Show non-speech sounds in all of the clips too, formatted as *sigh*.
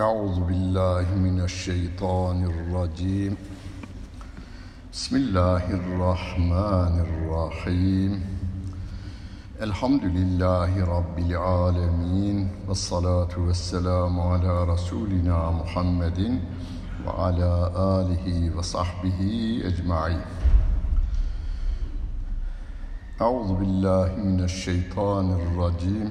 أعوذ بالله من الشيطان الرجيم بسم الله الرحمن الرحيم الحمد لله رب العالمين والصلاة والسلام على رسولنا محمد وعلى آله وصحبه أجمعين أعوذ بالله من الشيطان الرجيم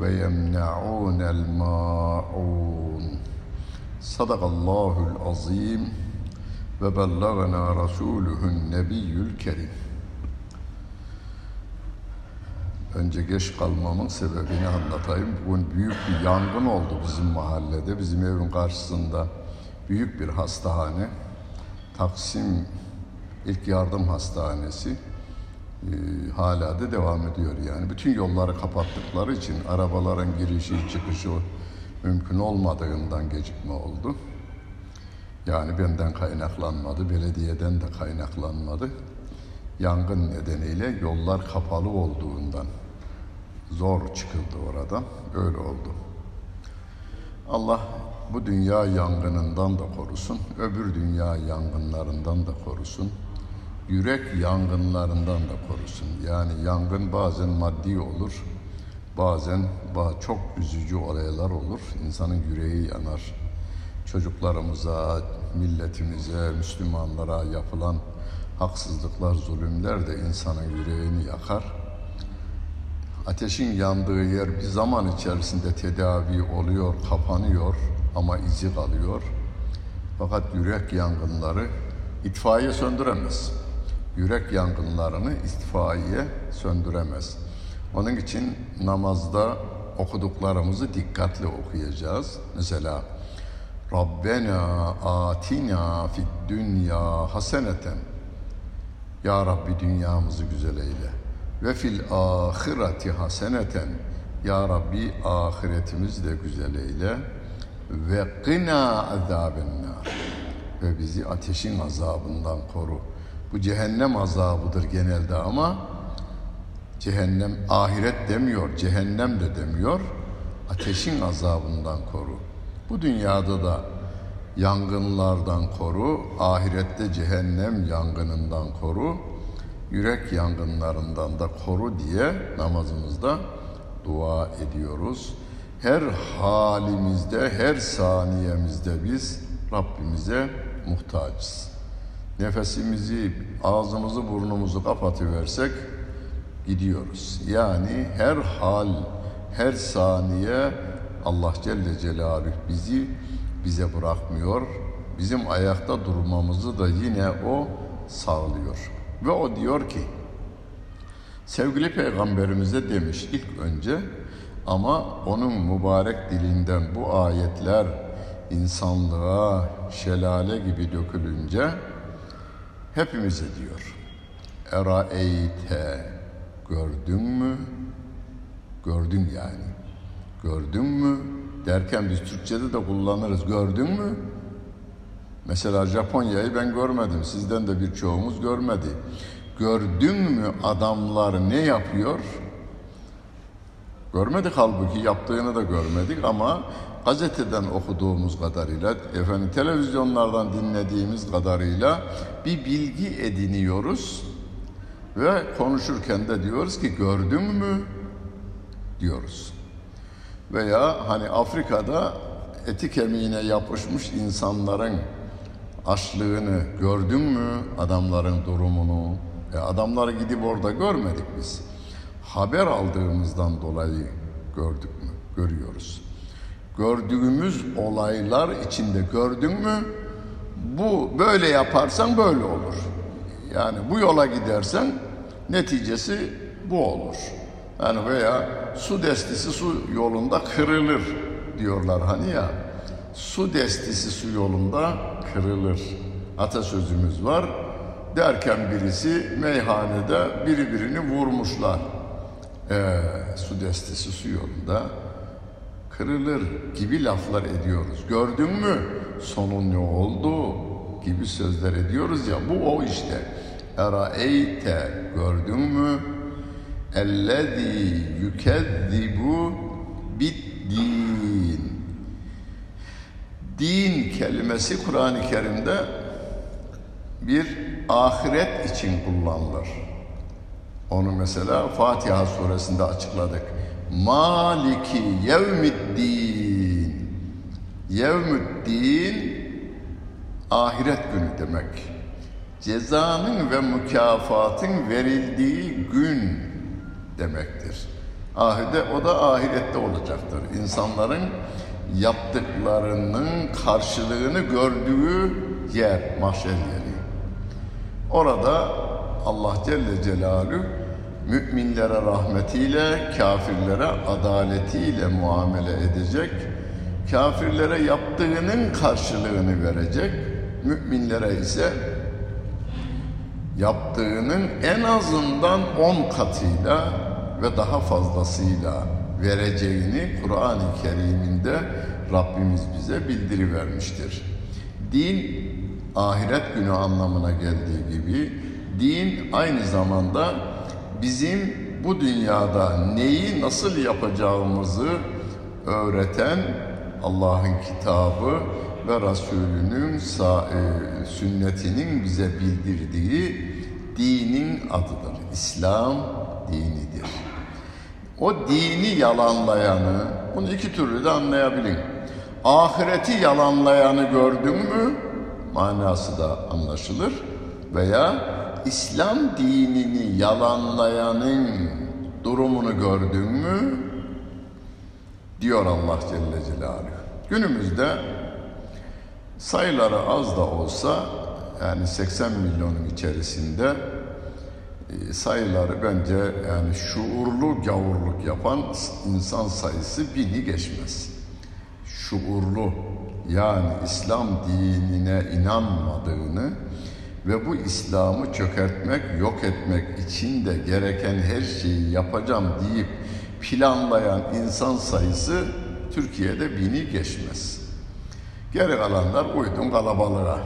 ويمنعون الماعون صدق الله العظيم وبلغنا رسوله النبي الكريم Önce geç kalmamın sebebini anlatayım. Bugün büyük bir yangın oldu bizim mahallede. Bizim evin karşısında büyük bir hastane. Taksim İlk Yardım Hastanesi. Ee, hala da devam ediyor yani. Bütün yolları kapattıkları için arabaların girişi çıkışı mümkün olmadığından gecikme oldu. Yani benden kaynaklanmadı, belediyeden de kaynaklanmadı. Yangın nedeniyle yollar kapalı olduğundan zor çıkıldı oradan. Öyle oldu. Allah bu dünya yangınından da korusun, öbür dünya yangınlarından da korusun yürek yangınlarından da korusun. Yani yangın bazen maddi olur, bazen çok üzücü olaylar olur. İnsanın yüreği yanar. Çocuklarımıza, milletimize, Müslümanlara yapılan haksızlıklar, zulümler de insanın yüreğini yakar. Ateşin yandığı yer bir zaman içerisinde tedavi oluyor, kapanıyor ama izi kalıyor. Fakat yürek yangınları itfaiye söndüremez yürek yangınlarını itfaiye söndüremez. Onun için namazda okuduklarımızı dikkatli okuyacağız. Mesela Rabbena atina fid dünya haseneten Ya Rabbi dünyamızı güzel eyle. Ve fil ahireti haseneten Ya Rabbi ahiretimizi de güzel eyle. Ve qina azabennar ve bizi ateşin azabından koru. Bu cehennem azabıdır genelde ama cehennem ahiret demiyor, cehennem de demiyor. Ateşin azabından koru. Bu dünyada da yangınlardan koru, ahirette cehennem yangınından koru, yürek yangınlarından da koru diye namazımızda dua ediyoruz. Her halimizde, her saniyemizde biz Rabbimize muhtacız nefesimizi, ağzımızı, burnumuzu kapatıversek gidiyoruz. Yani her hal, her saniye Allah Celle Celaluhu bizi bize bırakmıyor. Bizim ayakta durmamızı da yine O sağlıyor. Ve O diyor ki, sevgili peygamberimize demiş ilk önce ama onun mübarek dilinden bu ayetler insanlığa şelale gibi dökülünce hepimize diyor. Eraeyte gördün mü? Gördün yani. Gördün mü? Derken biz Türkçe'de de kullanırız. Gördün mü? Mesela Japonya'yı ben görmedim. Sizden de birçoğumuz görmedi. Gördün mü adamlar ne yapıyor? Görmedik halbuki yaptığını da görmedik ama gazeteden okuduğumuz kadarıyla, efendim televizyonlardan dinlediğimiz kadarıyla bir bilgi ediniyoruz ve konuşurken de diyoruz ki gördün mü diyoruz. Veya hani Afrika'da eti kemiğine yapışmış insanların açlığını gördün mü adamların durumunu? E adamları gidip orada görmedik biz. Haber aldığımızdan dolayı gördük mü? Görüyoruz gördüğümüz olaylar içinde gördün mü bu böyle yaparsan böyle olur. Yani bu yola gidersen neticesi bu olur. Yani veya su destisi su yolunda kırılır diyorlar hani ya. Su destisi su yolunda kırılır. Atasözümüz var. Derken birisi meyhanede biri birini vurmuşlar. Ee, su destisi su yolunda kırılır gibi laflar ediyoruz. Gördün mü sonun ne oldu gibi sözler ediyoruz ya bu o işte. Eraeyte gördün mü? Ellezî yükezzibu bid-din. Din kelimesi Kur'an-ı Kerim'de bir ahiret için kullanılır. Onu mesela Fatiha suresinde açıkladık. Maliki yevmiddin. Yevmiddin ahiret günü demek. Cezanın ve mükafatın verildiği gün demektir. Ahide o da ahirette olacaktır. İnsanların yaptıklarının karşılığını gördüğü yer, mahşer yeri. Orada Allah Celle Celaluhu müminlere rahmetiyle, kafirlere adaletiyle muamele edecek. Kafirlere yaptığının karşılığını verecek. Müminlere ise yaptığının en azından on katıyla ve daha fazlasıyla vereceğini Kur'an-ı Kerim'inde Rabbimiz bize bildiri vermiştir. Din ahiret günü anlamına geldiği gibi din aynı zamanda bizim bu dünyada neyi nasıl yapacağımızı öğreten Allah'ın kitabı ve Resulünün e, sünnetinin bize bildirdiği dinin adıdır. İslam dinidir. O dini yalanlayanı, bunu iki türlü de anlayabilin. Ahireti yalanlayanı gördün mü manası da anlaşılır veya İslam dinini yalanlayanın durumunu gördün mü diyor Allah Celle Celaluhu. Günümüzde sayıları az da olsa yani 80 milyonun içerisinde e, sayıları bence yani şuurlu gavurluk yapan insan sayısı bini geçmez. Şuurlu yani İslam dinine inanmadığını ve bu İslam'ı çökertmek, yok etmek için de gereken her şeyi yapacağım deyip planlayan insan sayısı Türkiye'de bini geçmez. Geri kalanlar uydum kalabalığa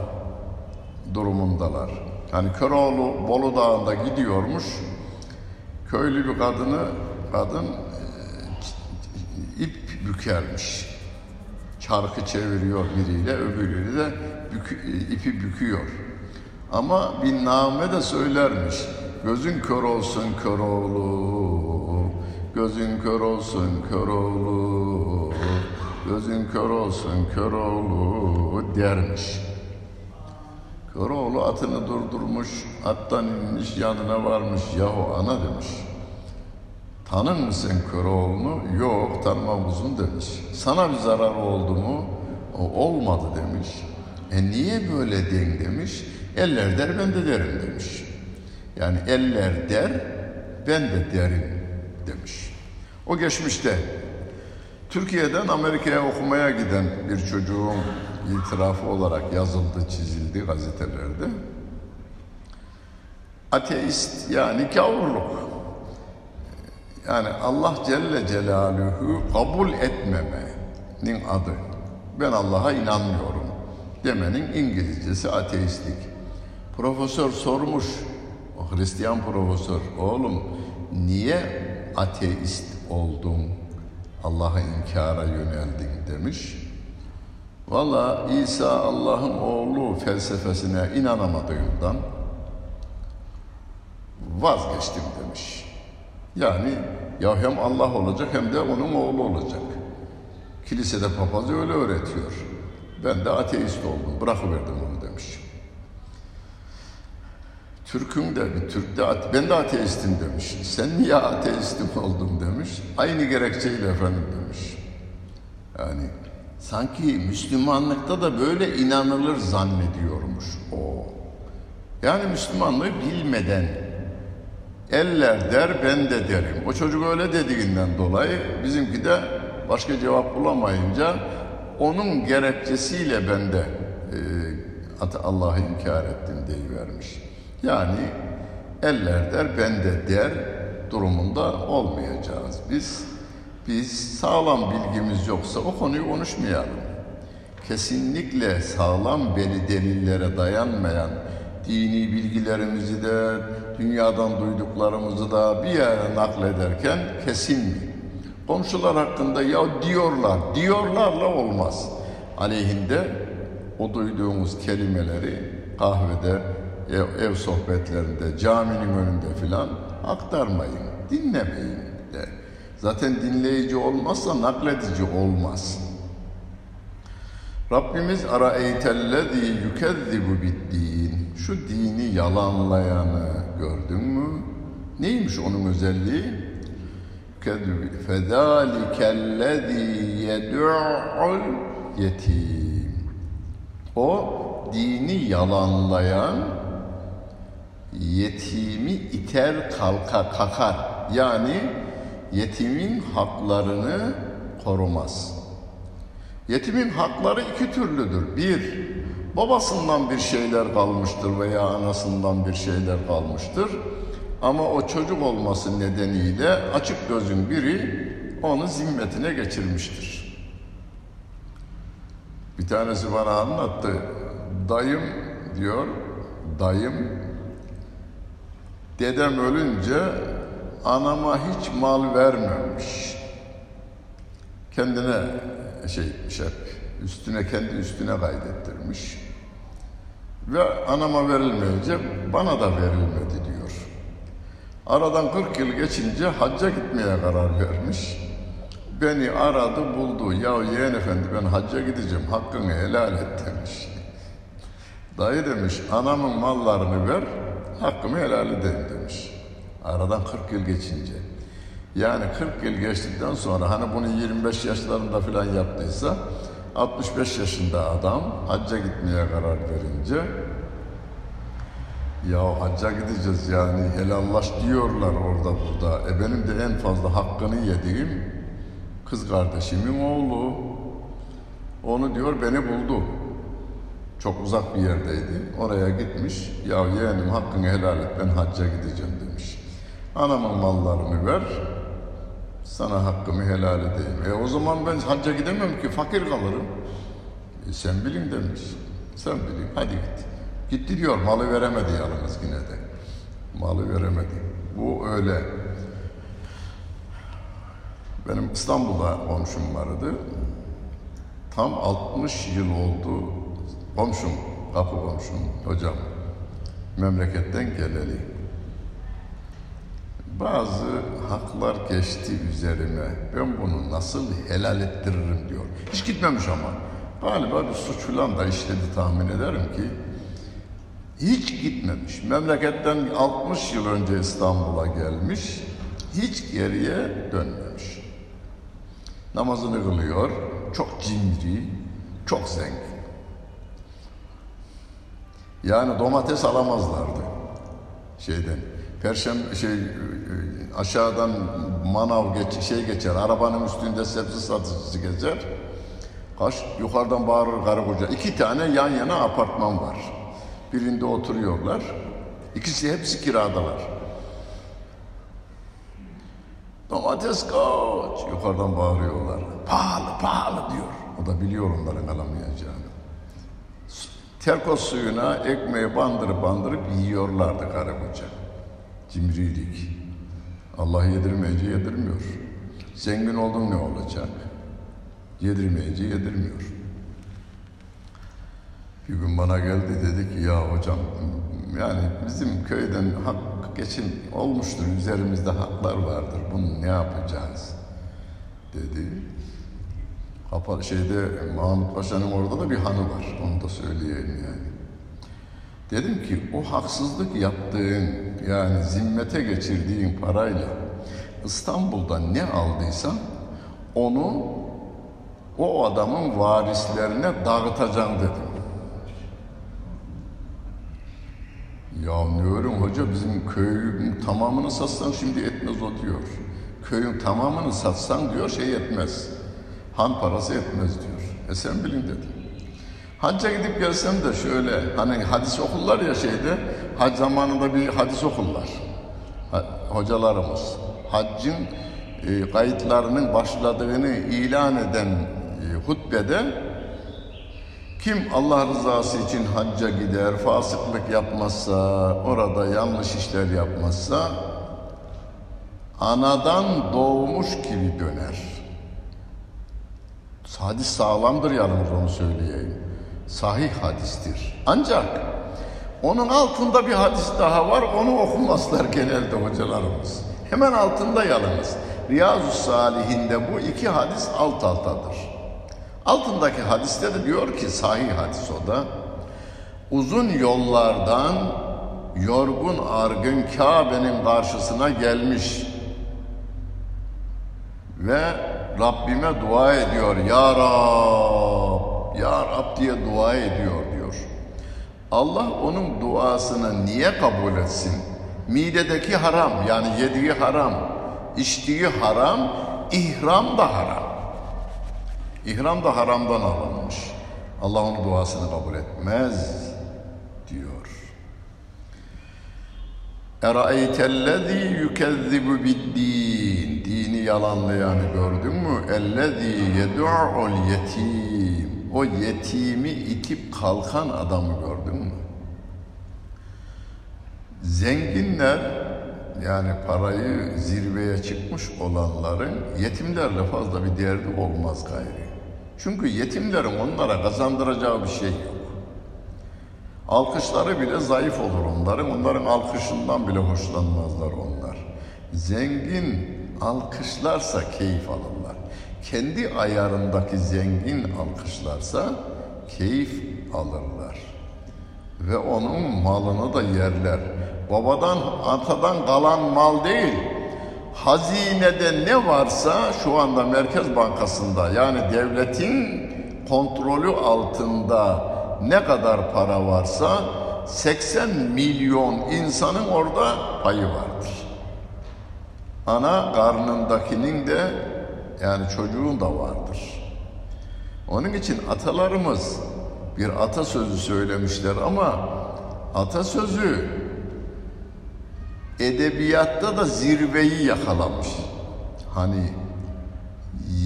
durumundalar. Yani Köroğlu Bolu Dağı'nda gidiyormuş. Köylü bir kadını kadın e, ip bükermiş. Çarkı çeviriyor biriyle, öbürüyle de bükü, e, ipi büküyor. Ama bir name de söylermiş. Gözün kör olsun Köroğlu, gözün kör olsun Köroğlu, gözün kör olsun Köroğlu dermiş. Köroğlu atını durdurmuş, attan inmiş, yanına varmış. Yahu ana demiş. Tanır mısın Köroğlu'nu? Yok, tanımam uzun demiş. Sana bir zarar oldu mu? O olmadı demiş. E niye böyle den demiş. Eller der, ben de derim demiş. Yani eller der, ben de derim demiş. O geçmişte Türkiye'den Amerika'ya okumaya giden bir çocuğun itirafı olarak yazıldı, çizildi gazetelerde. Ateist yani gavurluk. Yani Allah Celle Celaluhu kabul etmemenin adı. Ben Allah'a inanmıyorum demenin İngilizcesi ateistlik. Profesör sormuş, o Hristiyan profesör, oğlum niye ateist oldun, Allah'a inkara yöneldin demiş. Valla İsa Allah'ın oğlu felsefesine inanamadığımdan vazgeçtim demiş. Yani ya hem Allah olacak hem de onun oğlu olacak. Kilisede papaz öyle öğretiyor. Ben de ateist oldum, bırakıverdim onu demiş. Türk'ün de Türk de ben de ateistim demiş. Sen niye ateistim oldun demiş. Aynı gerekçeyle efendim demiş. Yani sanki Müslümanlıkta da böyle inanılır zannediyormuş o. Yani Müslümanlığı bilmeden eller der ben de derim. O çocuk öyle dediğinden dolayı bizimki de başka cevap bulamayınca onun gerekçesiyle ben de e, Allah'ı inkar ettim deyivermiş. Yani eller der, ben de der durumunda olmayacağız. Biz biz sağlam bilgimiz yoksa o konuyu konuşmayalım. Kesinlikle sağlam beli delillere dayanmayan dini bilgilerimizi de dünyadan duyduklarımızı da bir yere naklederken kesin mi? Komşular hakkında ya diyorlar, diyorlarla olmaz. Aleyhinde o duyduğumuz kelimeleri kahvede, ev, sohbetlerinde, caminin önünde filan aktarmayın, dinlemeyin de. Zaten dinleyici olmazsa nakledici olmaz. Rabbimiz ara eytellezî yükezzibu biddin. Şu dini yalanlayanı gördün mü? Neymiş onun özelliği? Fezâlikellezî yed'ul yetim. O dini yalanlayan yetimi iter kalka kakar. Yani yetimin haklarını korumaz. Yetimin hakları iki türlüdür. Bir, babasından bir şeyler kalmıştır veya anasından bir şeyler kalmıştır. Ama o çocuk olması nedeniyle açık gözün biri onu zimmetine geçirmiştir. Bir tanesi bana anlattı. Dayım diyor, dayım dedem ölünce anama hiç mal vermemiş. Kendine şey hep üstüne kendi üstüne kaydettirmiş. Ve anama verilmeyince bana da verilmedi diyor. Aradan 40 yıl geçince hacca gitmeye karar vermiş. Beni aradı buldu. Ya yeğen efendi ben hacca gideceğim hakkını helal et demiş. Dayı demiş anamın mallarını ver hakkımı helal edeyim demiş. Aradan 40 yıl geçince. Yani 40 yıl geçtikten sonra hani bunu 25 yaşlarında falan yaptıysa 65 yaşında adam hacca gitmeye karar verince ya hacca gideceğiz yani helallaş diyorlar orada burada. E benim de en fazla hakkını yediğim kız kardeşimin oğlu. Onu diyor beni buldu. Çok uzak bir yerdeydi. Oraya gitmiş. Ya yeğenim hakkını helal et ben hacca gideceğim demiş. Anamın mallarını ver. Sana hakkımı helal edeyim. E o zaman ben hacca gidemem ki fakir kalırım. E sen bilin demiş. Sen bilin hadi git. Gitti diyor malı veremedi yalnız yine de. Malı veremedi. Bu öyle. Benim İstanbul'da komşum vardı. Tam 60 yıl oldu komşum, kapı komşum, hocam memleketten geleli. Bazı haklar geçti üzerime. Ben bunu nasıl helal ettiririm diyor. Hiç gitmemiş ama. Galiba bir suç falan da işledi tahmin ederim ki. Hiç gitmemiş. Memleketten 60 yıl önce İstanbul'a gelmiş. Hiç geriye dönmemiş. Namazını kılıyor. Çok cimri, çok zengin. Yani domates alamazlardı şeyden. Perşembe şey aşağıdan manav geç, şey geçer, arabanın üstünde sebze satıcısı geçer. Kaç yukarıdan bağırır karı koca. İki tane yan yana apartman var. Birinde oturuyorlar. İkisi hepsi kiradalar. Domates kaç yukarıdan bağırıyorlar. Pahalı pahalı diyor. O da biliyor onların alamayacağını. Terkos suyuna ekmeği bandırıp bandırıp yiyorlardı karı koca. Cimrilik. Allah yedirmeyince yedirmiyor. Zengin oldun ne olacak? Yedirmeyince yedirmiyor. Bir gün bana geldi dedi ki ya hocam yani bizim köyden hak geçim olmuştur. Üzerimizde haklar vardır. Bunu ne yapacağız? Dedi. Kapalı şeyde Mahmut Paşa'nın orada da bir hanı var. Onu da söyleyeyim yani. Dedim ki o haksızlık yaptığın yani zimmete geçirdiğin parayla İstanbul'da ne aldıysan onu o adamın varislerine dağıtacağım dedim. Ya öğren hoca bizim köyün tamamını satsan şimdi etmez o diyor. Köyün tamamını satsan diyor şey etmez. Han parası etmez diyor. E sen bilin dedi. Hacca gidip gelsem de şöyle hani hadis okullar ya şeyde hac zamanında bir hadis okullar. Hocalarımız haccın e, kayıtlarının başladığını ilan eden e, hutbede kim Allah rızası için hacca gider, fasıklık yapmazsa, orada yanlış işler yapmazsa anadan doğmuş gibi döner. Hadis sağlamdır yalnız onu söyleyeyim. Sahih hadistir. Ancak onun altında bir hadis daha var. Onu okumazlar genelde hocalarımız. Hemen altında yalnız. Riyazu Salihinde bu iki hadis alt altadır. Altındaki hadiste de diyor ki sahih hadis o da uzun yollardan yorgun argın Kabe'nin karşısına gelmiş ve Rabbime dua ediyor. Ya Rab, Ya Rab diye dua ediyor diyor. Allah onun duasını niye kabul etsin? Midedeki haram yani yediği haram, içtiği haram, ihram da haram. İhram da haramdan alınmış. Allah onun duasını kabul etmez diyor. Eraeytellezî yükezzibu biddin. Dini yalanlayanı gördün mü? Ellezî yed'u'ul yetim. O yetimi itip kalkan adamı gördün mü? Zenginler yani parayı zirveye çıkmış olanların yetimlerle fazla bir derdi olmaz gayri. Çünkü yetimlerin onlara kazandıracağı bir şey yok. Alkışları bile zayıf olur onların. Onların alkışından bile hoşlanmazlar onlar. Zengin alkışlarsa keyif alırlar. Kendi ayarındaki zengin alkışlarsa keyif alırlar. Ve onun malını da yerler. Babadan, atadan kalan mal değil. Hazinede ne varsa şu anda Merkez Bankası'nda yani devletin kontrolü altında ne kadar para varsa 80 milyon insanın orada payı vardır. Ana karnındakinin de yani çocuğun da vardır. Onun için atalarımız bir atasözü söylemişler ama atasözü edebiyatta da zirveyi yakalamış. Hani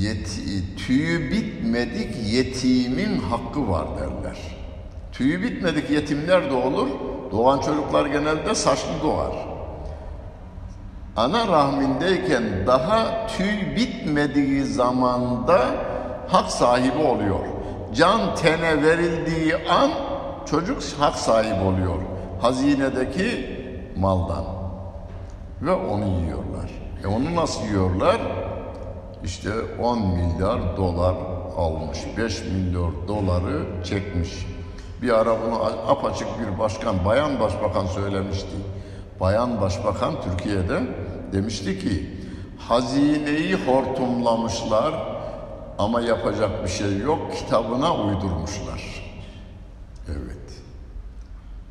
yeti, tüyü bitmedik yetimin hakkı var derler. Tüyü bitmedik yetimler de. Doğan çocuklar genelde saçlı doğar. Ana rahmindeyken daha tüy bitmediği zamanda hak sahibi oluyor. Can tene verildiği an çocuk hak sahibi oluyor. Hazinedeki maldan. Ve onu yiyorlar. E onu nasıl yiyorlar? İşte 10 milyar dolar almış. 5 milyar doları çekmiş. Bir ara bunu apaçık bir başkan, bayan başbakan söylemişti. Bayan başbakan Türkiye'de demişti ki hazineyi hortumlamışlar ama yapacak bir şey yok kitabına uydurmuşlar. Evet.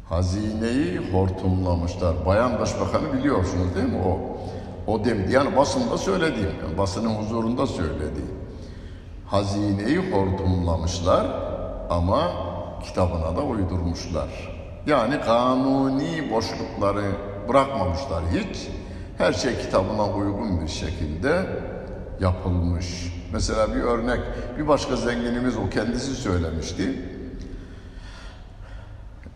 Hazineyi hortumlamışlar. Bayan başbakanı biliyorsunuz değil mi o? O demdi. Yani basında söylediğim, yani basının huzurunda söylediğim. Hazineyi hortumlamışlar ama kitabına da uydurmuşlar. Yani kanuni boşlukları bırakmamışlar hiç. Her şey kitabına uygun bir şekilde yapılmış. Mesela bir örnek, bir başka zenginimiz o kendisi söylemişti.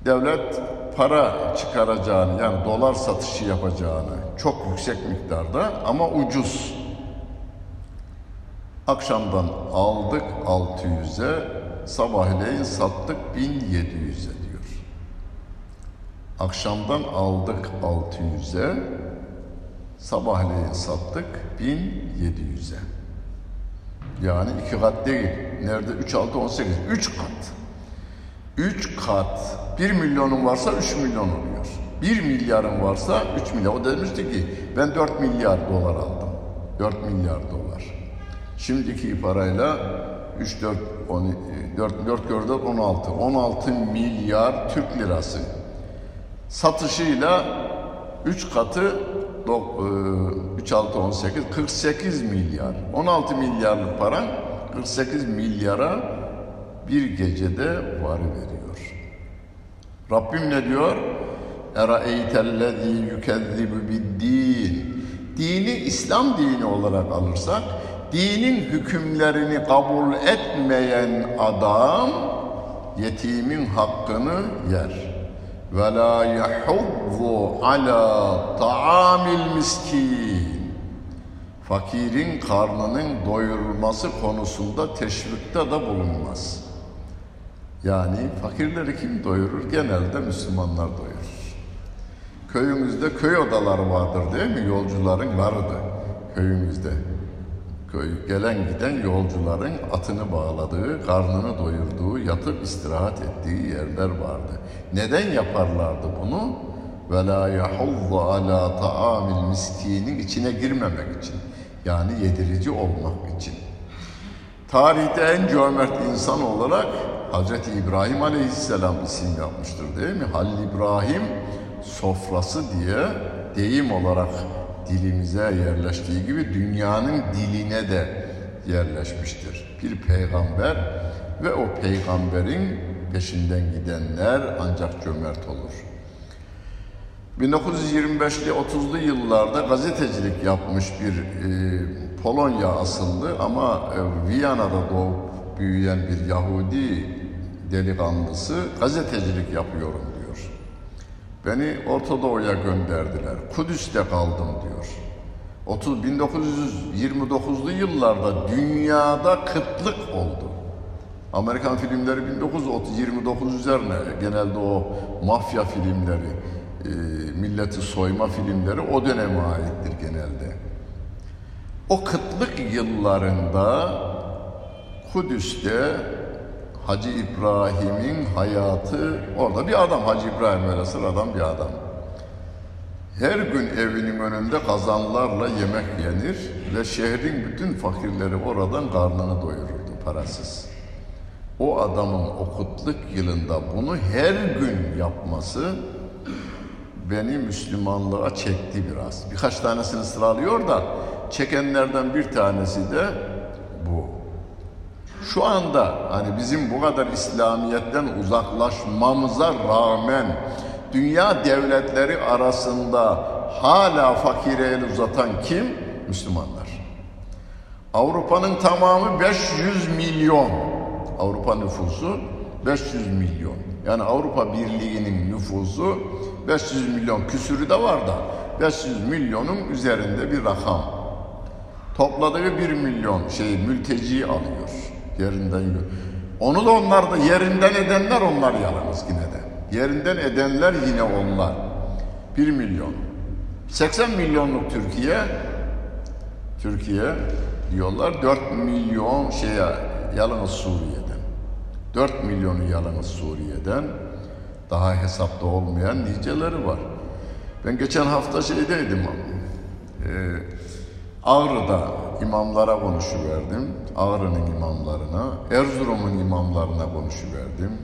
Devlet para çıkaracağını yani dolar satışı yapacağını çok yüksek miktarda ama ucuz. Akşamdan aldık 600'e, sabahleyin sattık 1700'e diyor. Akşamdan aldık 600'e, sabahleyin sattık 1700'e. Yani iki kat değil. Nerede? 3, 6, 18. 3 kat. 3 kat. 1 milyonun varsa 3 milyon oluyor. 1 milyarın varsa 3 milyar. O demişti ki ben 4 milyar dolar aldım. 4 milyar dolar. Şimdiki parayla 3, 4, 10, 4, 4 gördü 16. 16 milyar Türk lirası. Satışıyla 3 katı 3, 6, 18, 48 milyar. 16 milyarlık paran 48 milyara bir gecede varıveriyor. Rabbim ne diyor? Eraeytellezî yükezzibu biddin. Dini İslam dini olarak alırsak, dinin hükümlerini kabul etmeyen adam yetimin hakkını yer. Ve la yahuddu ala ta'amil miskin. Fakirin karnının doyurulması konusunda teşvikte de bulunmaz. Yani fakirleri kim doyurur? Genelde Müslümanlar doyurur. Köyümüzde köy odaları vardır değil mi? Yolcuların vardı köyümüzde. Köy, gelen giden yolcuların atını bağladığı, karnını doyurduğu, yatıp istirahat ettiği yerler vardı. Neden yaparlardı bunu? Ve la yahullu ala taamil miskinin içine girmemek için. Yani yedirici olmak için. Tarihte en cömert insan olarak Hz. İbrahim Aleyhisselam isim yapmıştır değil mi? Halil İbrahim sofrası diye deyim olarak dilimize yerleştiği gibi dünyanın diline de yerleşmiştir. Bir peygamber ve o peygamberin peşinden gidenler ancak cömert olur. 1925'li 30'lu yıllarda gazetecilik yapmış bir e, Polonya asıllı ama e, Viyana'da doğup büyüyen bir Yahudi delikanlısı gazetecilik yapıyorum. Beni Orta Doğu'ya gönderdiler. Kudüs'te kaldım diyor. 30 1929'lu yıllarda dünyada kıtlık oldu. Amerikan filmleri 1929 üzerine genelde o mafya filmleri, e, milleti soyma filmleri o döneme aittir genelde. O kıtlık yıllarında Kudüs'te Hacı İbrahim'in hayatı orada bir adam Hacı İbrahim öyle sıradan bir adam. Her gün evinin önünde kazanlarla yemek yenir ve şehrin bütün fakirleri oradan karnını doyururdu parasız. O adamın o kıtlık yılında bunu her gün yapması beni Müslümanlığa çekti biraz. Birkaç tanesini sıralıyor da çekenlerden bir tanesi de. Şu anda hani bizim bu kadar İslamiyet'ten uzaklaşmamıza rağmen dünya devletleri arasında hala fakire el uzatan kim? Müslümanlar. Avrupa'nın tamamı 500 milyon. Avrupa nüfusu 500 milyon. Yani Avrupa Birliği'nin nüfusu 500 milyon küsürü de var da 500 milyonun üzerinde bir rakam. Topladığı 1 milyon şey mülteci alıyor yerinden. Onu da onlar da yerinden edenler onlar yalnız yine de. Yerinden edenler yine onlar. 1 milyon. 80 milyonluk Türkiye Türkiye diyorlar 4 milyon şeye yalnız Suriye'den. 4 milyonu yalnız Suriye'den daha hesapta olmayan niceleri var. Ben geçen hafta şeydeydim. E, Ağrı'da imamlara konuşuverdim. Ağrı'nın imamlarına, Erzurum'un imamlarına konuşuverdim.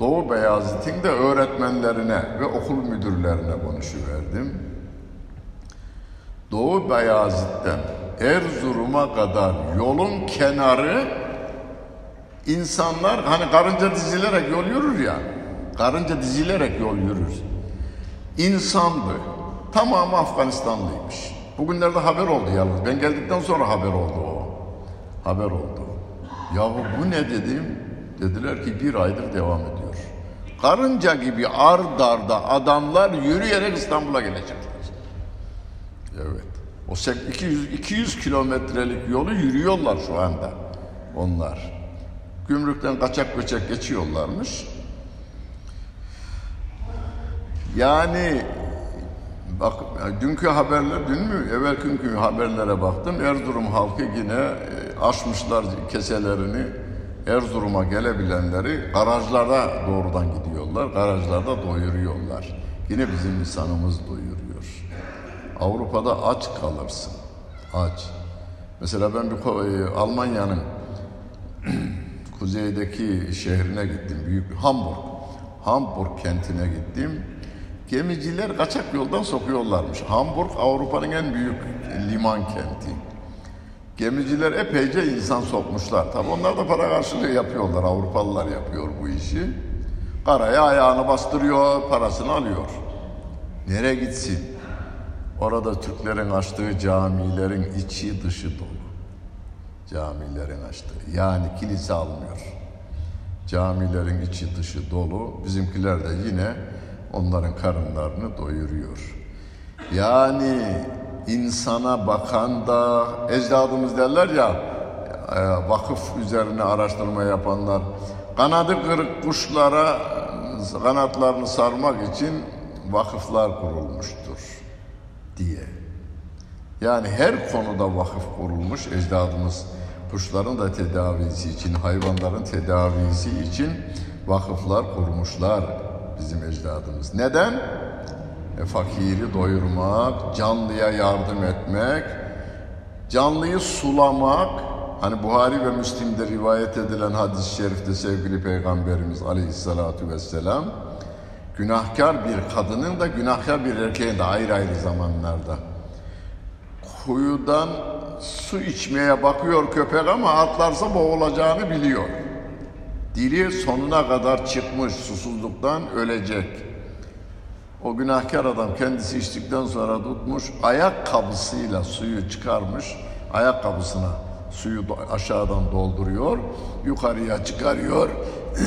Doğu Beyazıt'ın da öğretmenlerine ve okul müdürlerine konuşuverdim. Doğu Beyazıt'tan Erzurum'a kadar yolun kenarı insanlar hani karınca dizilerek yol yürür ya. Karınca dizilerek yol yürür. İnsandı. Tamamı Afganistanlıymış. Bugünlerde haber oldu yalnız. Ben geldikten sonra haber oldu o. Haber oldu. Yahu bu ne dedim? Dediler ki bir aydır devam ediyor. Karınca gibi ard arda adamlar yürüyerek İstanbul'a gelecekler. Evet. O 200, 200 kilometrelik yolu yürüyorlar şu anda onlar. Gümrükten kaçak göçek geçiyorlarmış. Yani bak dünkü haberler dün mü evvel günkü haberlere baktım Erzurum halkı yine e, aşmışlar keselerini Erzurum'a gelebilenleri garajlarda doğrudan gidiyorlar. Garajlarda doyuruyorlar. Yine bizim insanımız doyuruyor. Avrupa'da aç kalırsın. Aç. Mesela ben bir e, Almanya'nın *clears throat* kuzeydeki şehrine gittim. Büyük Hamburg. Hamburg kentine gittim. Gemiciler kaçak yoldan sokuyorlarmış. Hamburg Avrupa'nın en büyük liman kenti. Gemiciler epeyce insan sokmuşlar. Tabi onlar da para karşılığı yapıyorlar. Avrupalılar yapıyor bu işi. Karaya ayağını bastırıyor, parasını alıyor. Nereye gitsin? Orada Türklerin açtığı camilerin içi dışı dolu. Camilerin açtığı. Yani kilise almıyor. Camilerin içi dışı dolu. Bizimkiler de yine onların karınlarını doyuruyor. Yani insana bakan da ecdadımız derler ya e, vakıf üzerine araştırma yapanlar kanadı kırık kuşlara kanatlarını sarmak için vakıflar kurulmuştur diye. Yani her konuda vakıf kurulmuş ecdadımız kuşların da tedavisi için, hayvanların tedavisi için vakıflar kurmuşlar bizim ecdadımız. Neden? E, fakiri doyurmak, canlıya yardım etmek, canlıyı sulamak, hani Buhari ve Müslim'de rivayet edilen hadis-i şerifte sevgili Peygamberimiz aleyhissalatu vesselam, günahkar bir kadının da günahkar bir erkeğin de ayrı ayrı zamanlarda kuyudan su içmeye bakıyor köpek ama atlarsa boğulacağını biliyor. Dili sonuna kadar çıkmış susuzluktan ölecek. O günahkar adam kendisi içtikten sonra tutmuş ayakkabısıyla suyu çıkarmış. Ayakkabısına suyu aşağıdan dolduruyor. Yukarıya çıkarıyor.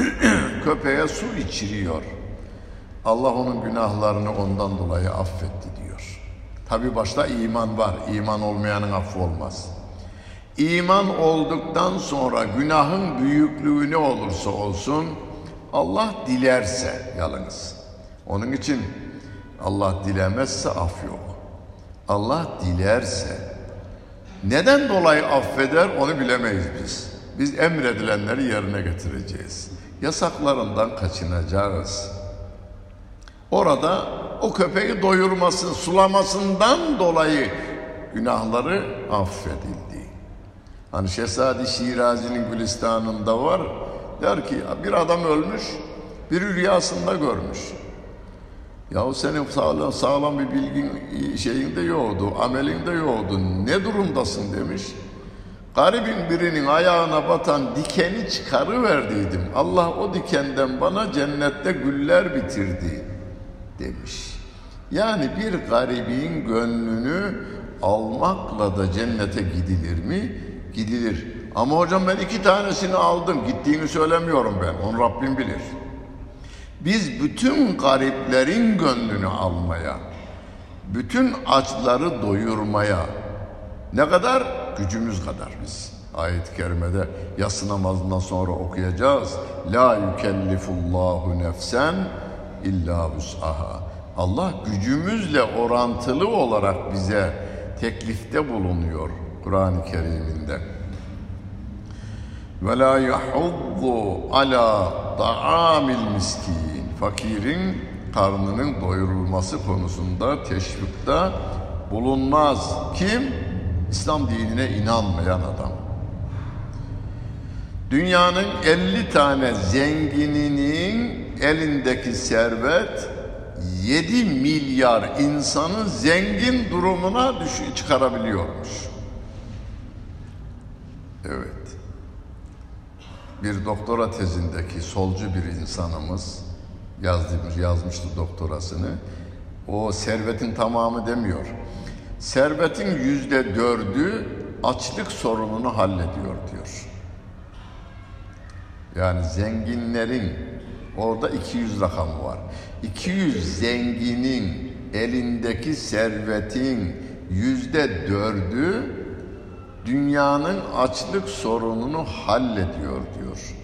*clears throat* Köpeğe su içiriyor. Allah onun günahlarını ondan dolayı affetti diyor. Tabi başta iman var. İman olmayanın affı olmaz. İman olduktan sonra günahın büyüklüğü ne olursa olsun Allah dilerse yalnız. Onun için Allah dilemezse af yok. Allah dilerse neden dolayı affeder onu bilemeyiz biz. Biz emredilenleri yerine getireceğiz. Yasaklarından kaçınacağız. Orada o köpeği doyurması, sulamasından dolayı günahları affedildi. Hani Şehzadi Şirazi'nin Gülistan'ında var. Der ki bir adam ölmüş, bir rüyasında görmüş. Yahu senin sağlam, sağlam bir bilgin şeyinde yoktu, amelinde yoktu. Ne durumdasın demiş. Garibin birinin ayağına batan dikeni çıkarıverdiydim. Allah o dikenden bana cennette güller bitirdi demiş. Yani bir garibin gönlünü almakla da cennete gidilir mi? Gidilir. Ama hocam ben iki tanesini aldım. Gittiğini söylemiyorum ben. Onu Rabbim bilir. Biz bütün gariplerin gönlünü almaya, bütün açları doyurmaya ne kadar? Gücümüz kadar biz. Ayet-i kerimede yatsı namazından sonra okuyacağız. La yükellifullahu nefsen illa vus'aha. Allah gücümüzle orantılı olarak bize teklifte bulunuyor Kur'an-ı Kerim'inde. Ve la yahuddu ala ta'amil miskin. Fakirin karnının doyurulması konusunda teşvikte bulunmaz. Kim? İslam dinine inanmayan adam. Dünyanın 50 tane zengininin elindeki servet 7 milyar insanı zengin durumuna düş çıkarabiliyormuş. Evet. Bir doktora tezindeki solcu bir insanımız yazmış, yazmıştı doktorasını. O servetin tamamı demiyor. Servetin yüzde dördü açlık sorununu hallediyor diyor. Yani zenginlerin orada 200 rakamı var. 200 zenginin elindeki servetin yüzde dördü dünyanın açlık sorununu hallediyor diyor.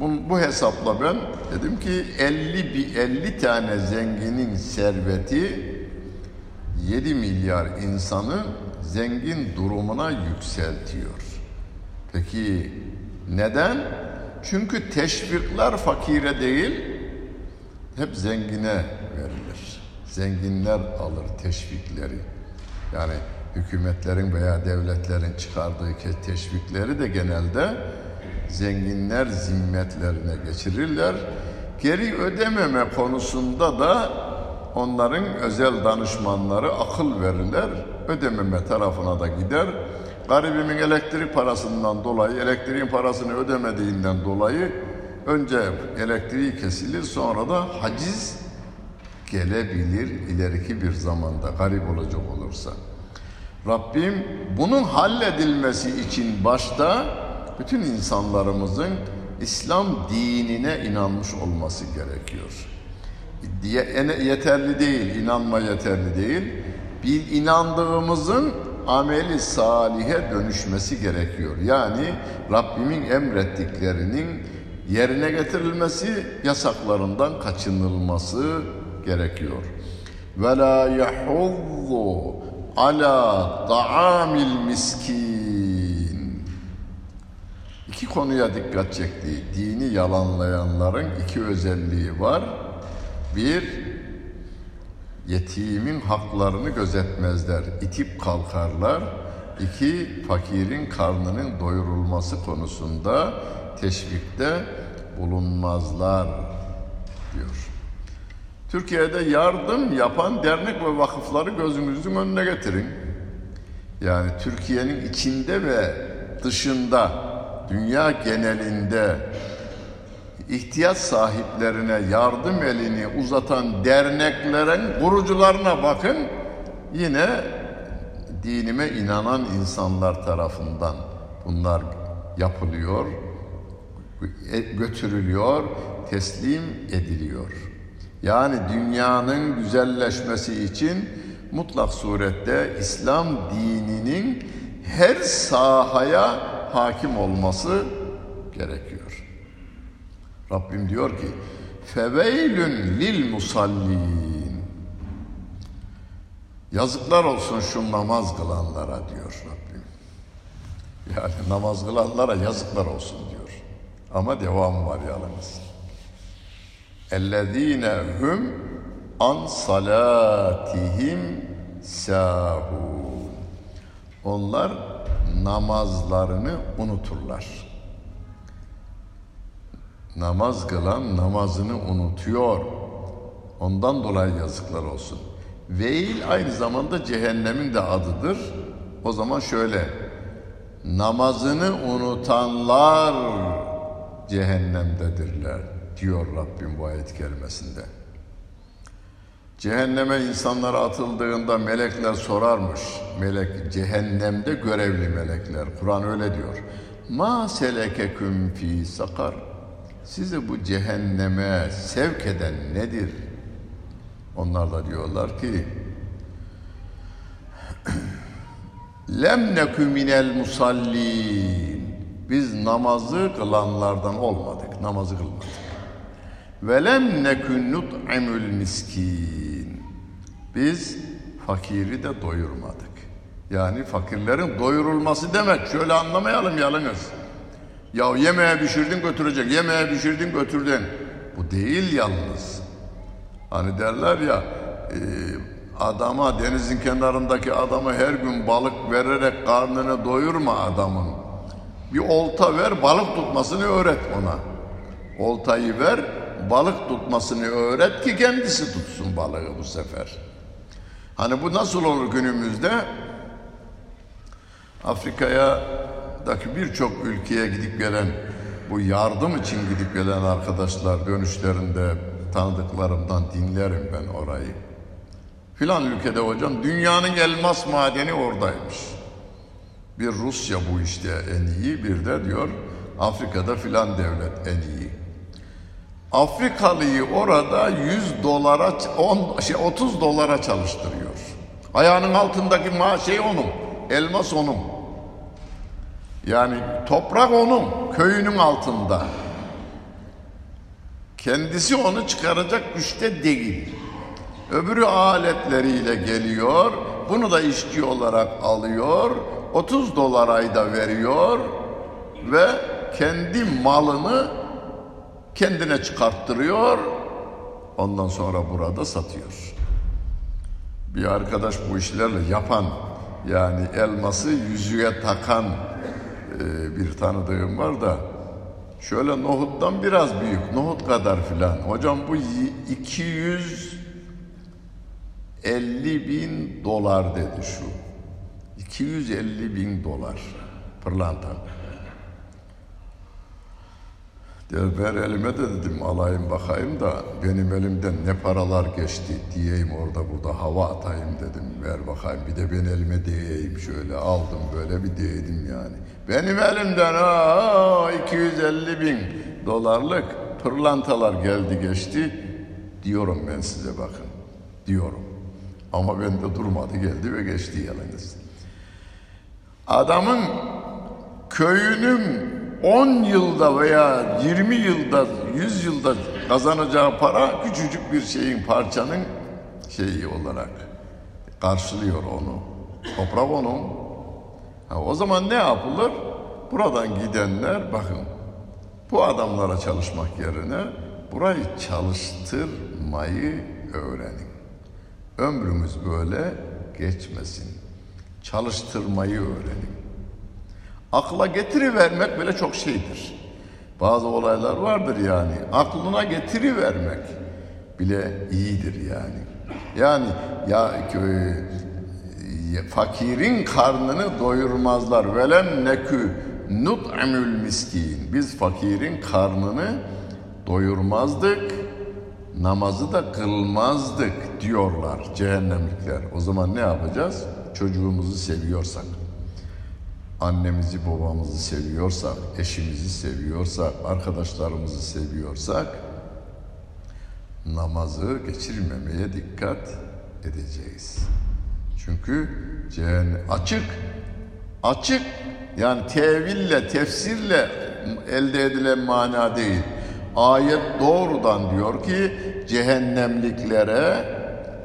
Bu, bu hesapla ben dedim ki 50 bir 50 tane zenginin serveti 7 milyar insanı zengin durumuna yükseltiyor. Peki neden? Çünkü teşvikler fakire değil, hep zengine verilir. Zenginler alır teşvikleri. Yani hükümetlerin veya devletlerin çıkardığı teşvikleri de genelde zenginler zimmetlerine geçirirler. Geri ödememe konusunda da onların özel danışmanları akıl verirler. Ödememe tarafına da gider. Garibimin elektrik parasından dolayı, elektriğin parasını ödemediğinden dolayı önce elektriği kesilir sonra da haciz gelebilir ileriki bir zamanda garip olacak olursa. Rabbim bunun halledilmesi için başta bütün insanlarımızın İslam dinine inanmış olması gerekiyor. Yeterli değil, inanma yeterli değil. Bir inandığımızın ameli salihe dönüşmesi gerekiyor. Yani Rabbimin emrettiklerinin yerine getirilmesi, yasaklarından kaçınılması gerekiyor. Ve la ala ta'amil miskin. İki konuya dikkat çekti. Dini yalanlayanların iki özelliği var. Bir, yetimin haklarını gözetmezler, itip kalkarlar. İki, fakirin karnının doyurulması konusunda teşvikte bulunmazlar diyor. Türkiye'de yardım yapan dernek ve vakıfları gözünüzün önüne getirin. Yani Türkiye'nin içinde ve dışında, dünya genelinde ihtiyaç sahiplerine yardım elini uzatan derneklerin kurucularına bakın. Yine dinime inanan insanlar tarafından bunlar yapılıyor, e, götürülüyor, teslim ediliyor. Yani dünyanın güzelleşmesi için mutlak surette İslam dininin her sahaya hakim olması gerekiyor. Rabbim diyor ki feveylün lil musallin yazıklar olsun şu namaz kılanlara diyor Rabbim. Yani namaz kılanlara yazıklar olsun diyor. Ama devam var yalnız. اَلَّذ۪ينَ هُمْ an salatihim sahun. Onlar namazlarını unuturlar. Namaz kılan namazını unutuyor. Ondan dolayı yazıklar olsun. Veil aynı zamanda cehennemin de adıdır. O zaman şöyle, namazını unutanlar cehennemdedirler diyor Rabbim bu ayet kerimesinde. Cehenneme insanlar atıldığında melekler sorarmış. Melek cehennemde görevli melekler. Kur'an öyle diyor. Ma selekeküm fi sakar. Sizi bu cehenneme sevk eden nedir? Onlar da diyorlar ki *clears throat* Lem nekü minel musallin. Biz namazı kılanlardan olmadık. Namazı kılmadık. Ve lem nekün nut'imul miskin. Biz fakiri de doyurmadık. Yani fakirlerin doyurulması demek. Şöyle anlamayalım yalnız. Ya yemeğe pişirdin götürecek, yemeğe pişirdin götürdün. Bu değil yalnız. Hani derler ya, e, adama, denizin kenarındaki adama her gün balık vererek karnını doyurma adamın. Bir olta ver, balık tutmasını öğret ona. Oltayı ver, balık tutmasını öğret ki kendisi tutsun balığı bu sefer. Hani bu nasıl olur günümüzde? Afrika'ya daki birçok ülkeye gidip gelen bu yardım için gidip gelen arkadaşlar dönüşlerinde tanıdıklarımdan dinlerim ben orayı. Filan ülkede hocam dünyanın elmas madeni oradaymış. Bir Rusya bu işte en iyi bir de diyor Afrika'da filan devlet en iyi. Afrikalıyı orada 100 dolara 10 şey 30 dolara çalıştırıyor. Ayağının altındaki maaş şey onun. Elmas onun. Yani toprak onun, köyünün altında. Kendisi onu çıkaracak güçte değil. Öbürü aletleriyle geliyor, bunu da işçi olarak alıyor, 30 dolar ayda veriyor ve kendi malını kendine çıkarttırıyor, ondan sonra burada satıyor. Bir arkadaş bu işlerle yapan, yani elması yüzüğe takan e, bir tanıdığım var da şöyle nohuttan biraz büyük, nohut kadar filan. Hocam bu 250 bin dolar dedi şu. 250 bin dolar pırlanta. Der ver elime de dedim alayım bakayım da benim elimden ne paralar geçti diyeyim orada burada hava atayım dedim ver bakayım bir de ben elime değeyim şöyle aldım böyle bir değdim yani. Benim elimden aa, 250 bin dolarlık pırlantalar geldi geçti diyorum ben size bakın diyorum. Ama bende durmadı geldi ve geçti yalnız. Adamın köyünün 10 yılda veya 20 yılda, 100 yılda kazanacağı para küçücük bir şeyin parçanın şeyi olarak karşılıyor onu. Toprak onun. Ha, o zaman ne yapılır? Buradan gidenler bakın bu adamlara çalışmak yerine burayı çalıştırmayı öğrenin. Ömrümüz böyle geçmesin. Çalıştırmayı öğrenin. Akla getirivermek böyle çok şeydir. Bazı olaylar vardır yani. Aklına getirivermek bile iyidir yani. Yani ya e, fakirin karnını doyurmazlar. Velem nekü nut'amül miskin. Biz fakirin karnını doyurmazdık. Namazı da kılmazdık diyorlar cehennemlikler. O zaman ne yapacağız? Çocuğumuzu seviyorsak annemizi babamızı seviyorsak, eşimizi seviyorsak, arkadaşlarımızı seviyorsak namazı geçirmemeye dikkat edeceğiz. Çünkü cehennem açık, açık yani teville, tefsirle elde edilen mana değil. Ayet doğrudan diyor ki cehennemliklere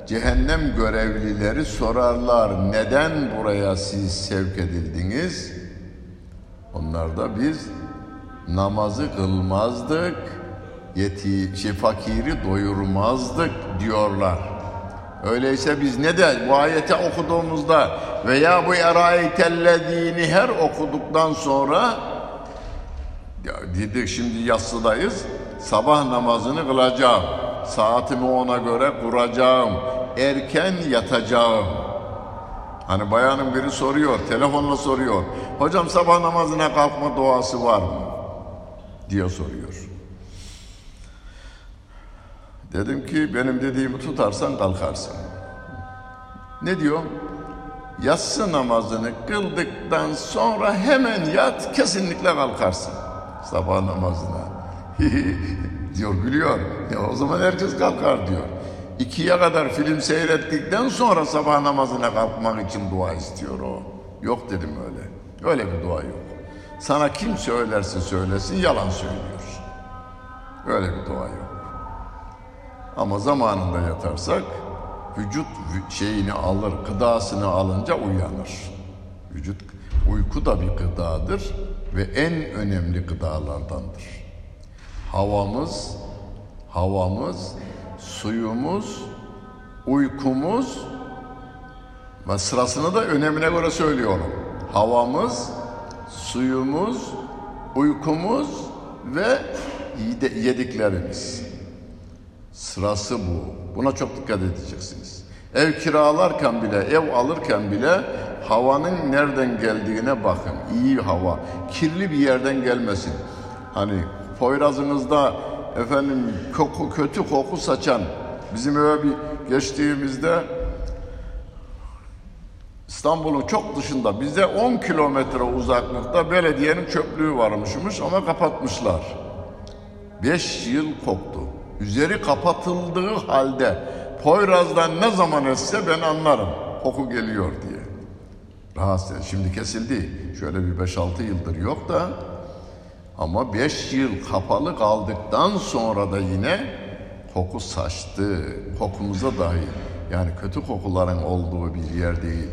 cehennem görevlileri sorarlar neden buraya siz sevk edildiniz? Onlar da biz namazı kılmazdık, yeti, şey, fakiri doyurmazdık diyorlar. Öyleyse biz ne de bu ayeti okuduğumuzda veya bu erayetellezini her okuduktan sonra ya dedik şimdi yatsıdayız sabah namazını kılacağım saatimi ona göre kuracağım erken yatacağım. Hani bayanın biri soruyor, telefonla soruyor. Hocam sabah namazına kalkma duası var mı? diye soruyor. Dedim ki benim dediğimi tutarsan kalkarsın. Ne diyor? Yatsı namazını kıldıktan sonra hemen yat kesinlikle kalkarsın. Sabah namazına. *laughs* diyor gülüyor. Ya o zaman herkes kalkar diyor ikiye kadar film seyrettikten sonra sabah namazına kalkmak için dua istiyor o. Yok dedim öyle. Öyle bir dua yok. Sana kim söylerse söylesin yalan söylüyor. Öyle bir dua yok. Ama zamanında yatarsak vücut şeyini alır, gıdasını alınca uyanır. Vücut uyku da bir gıdadır ve en önemli gıdalardandır. Havamız, havamız suyumuz, uykumuz ve sırasını da önemine göre söylüyorum. Havamız, suyumuz, uykumuz ve yediklerimiz. Sırası bu. Buna çok dikkat edeceksiniz. Ev kiralarken bile, ev alırken bile havanın nereden geldiğine bakın. İyi hava, kirli bir yerden gelmesin. Hani Poyraz'ınızda efendim koku kötü koku saçan bizim eve bir geçtiğimizde İstanbul'un çok dışında bize 10 kilometre uzaklıkta belediyenin çöplüğü varmışmış ama kapatmışlar. 5 yıl koktu. Üzeri kapatıldığı halde Poyraz'dan ne zaman etse ben anlarım. Koku geliyor diye. Rahatsız. Şimdi kesildi. Şöyle bir 5-6 yıldır yok da ama beş yıl kapalı kaldıktan sonra da yine koku saçtı. Kokumuza dahi yani kötü kokuların olduğu bir yer değil.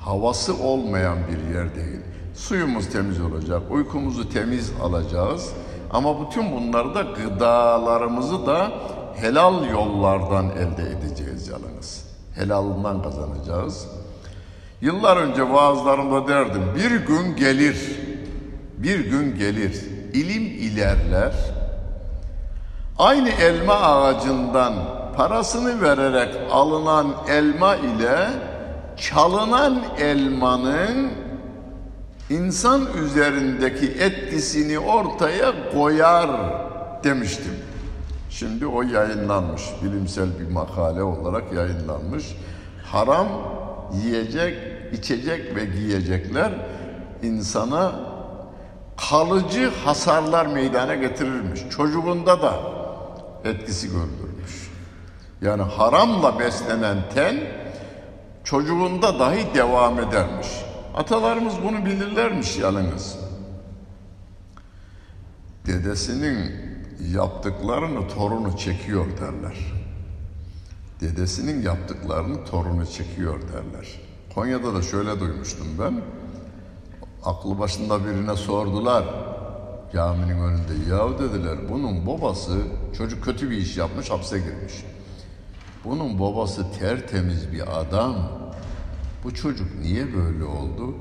Havası olmayan bir yer değil. Suyumuz temiz olacak, uykumuzu temiz alacağız. Ama bütün bunları da gıdalarımızı da helal yollardan elde edeceğiz yalnız. Helalından kazanacağız. Yıllar önce vaazlarımda derdim bir gün gelir, bir gün gelir ilim ilerler. Aynı elma ağacından parasını vererek alınan elma ile çalınan elmanın insan üzerindeki etkisini ortaya koyar demiştim. Şimdi o yayınlanmış, bilimsel bir makale olarak yayınlanmış. Haram yiyecek, içecek ve giyecekler insana kalıcı hasarlar meydana getirirmiş. Çocuğunda da etkisi görülürmüş. Yani haramla beslenen ten çocuğunda dahi devam edermiş. Atalarımız bunu bilirlermiş yalnız. Dedesinin yaptıklarını torunu çekiyor derler. Dedesinin yaptıklarını torunu çekiyor derler. Konya'da da şöyle duymuştum ben. Aklı başında birine sordular. Caminin önünde. Ya dediler bunun babası çocuk kötü bir iş yapmış hapse girmiş. Bunun babası tertemiz bir adam. Bu çocuk niye böyle oldu?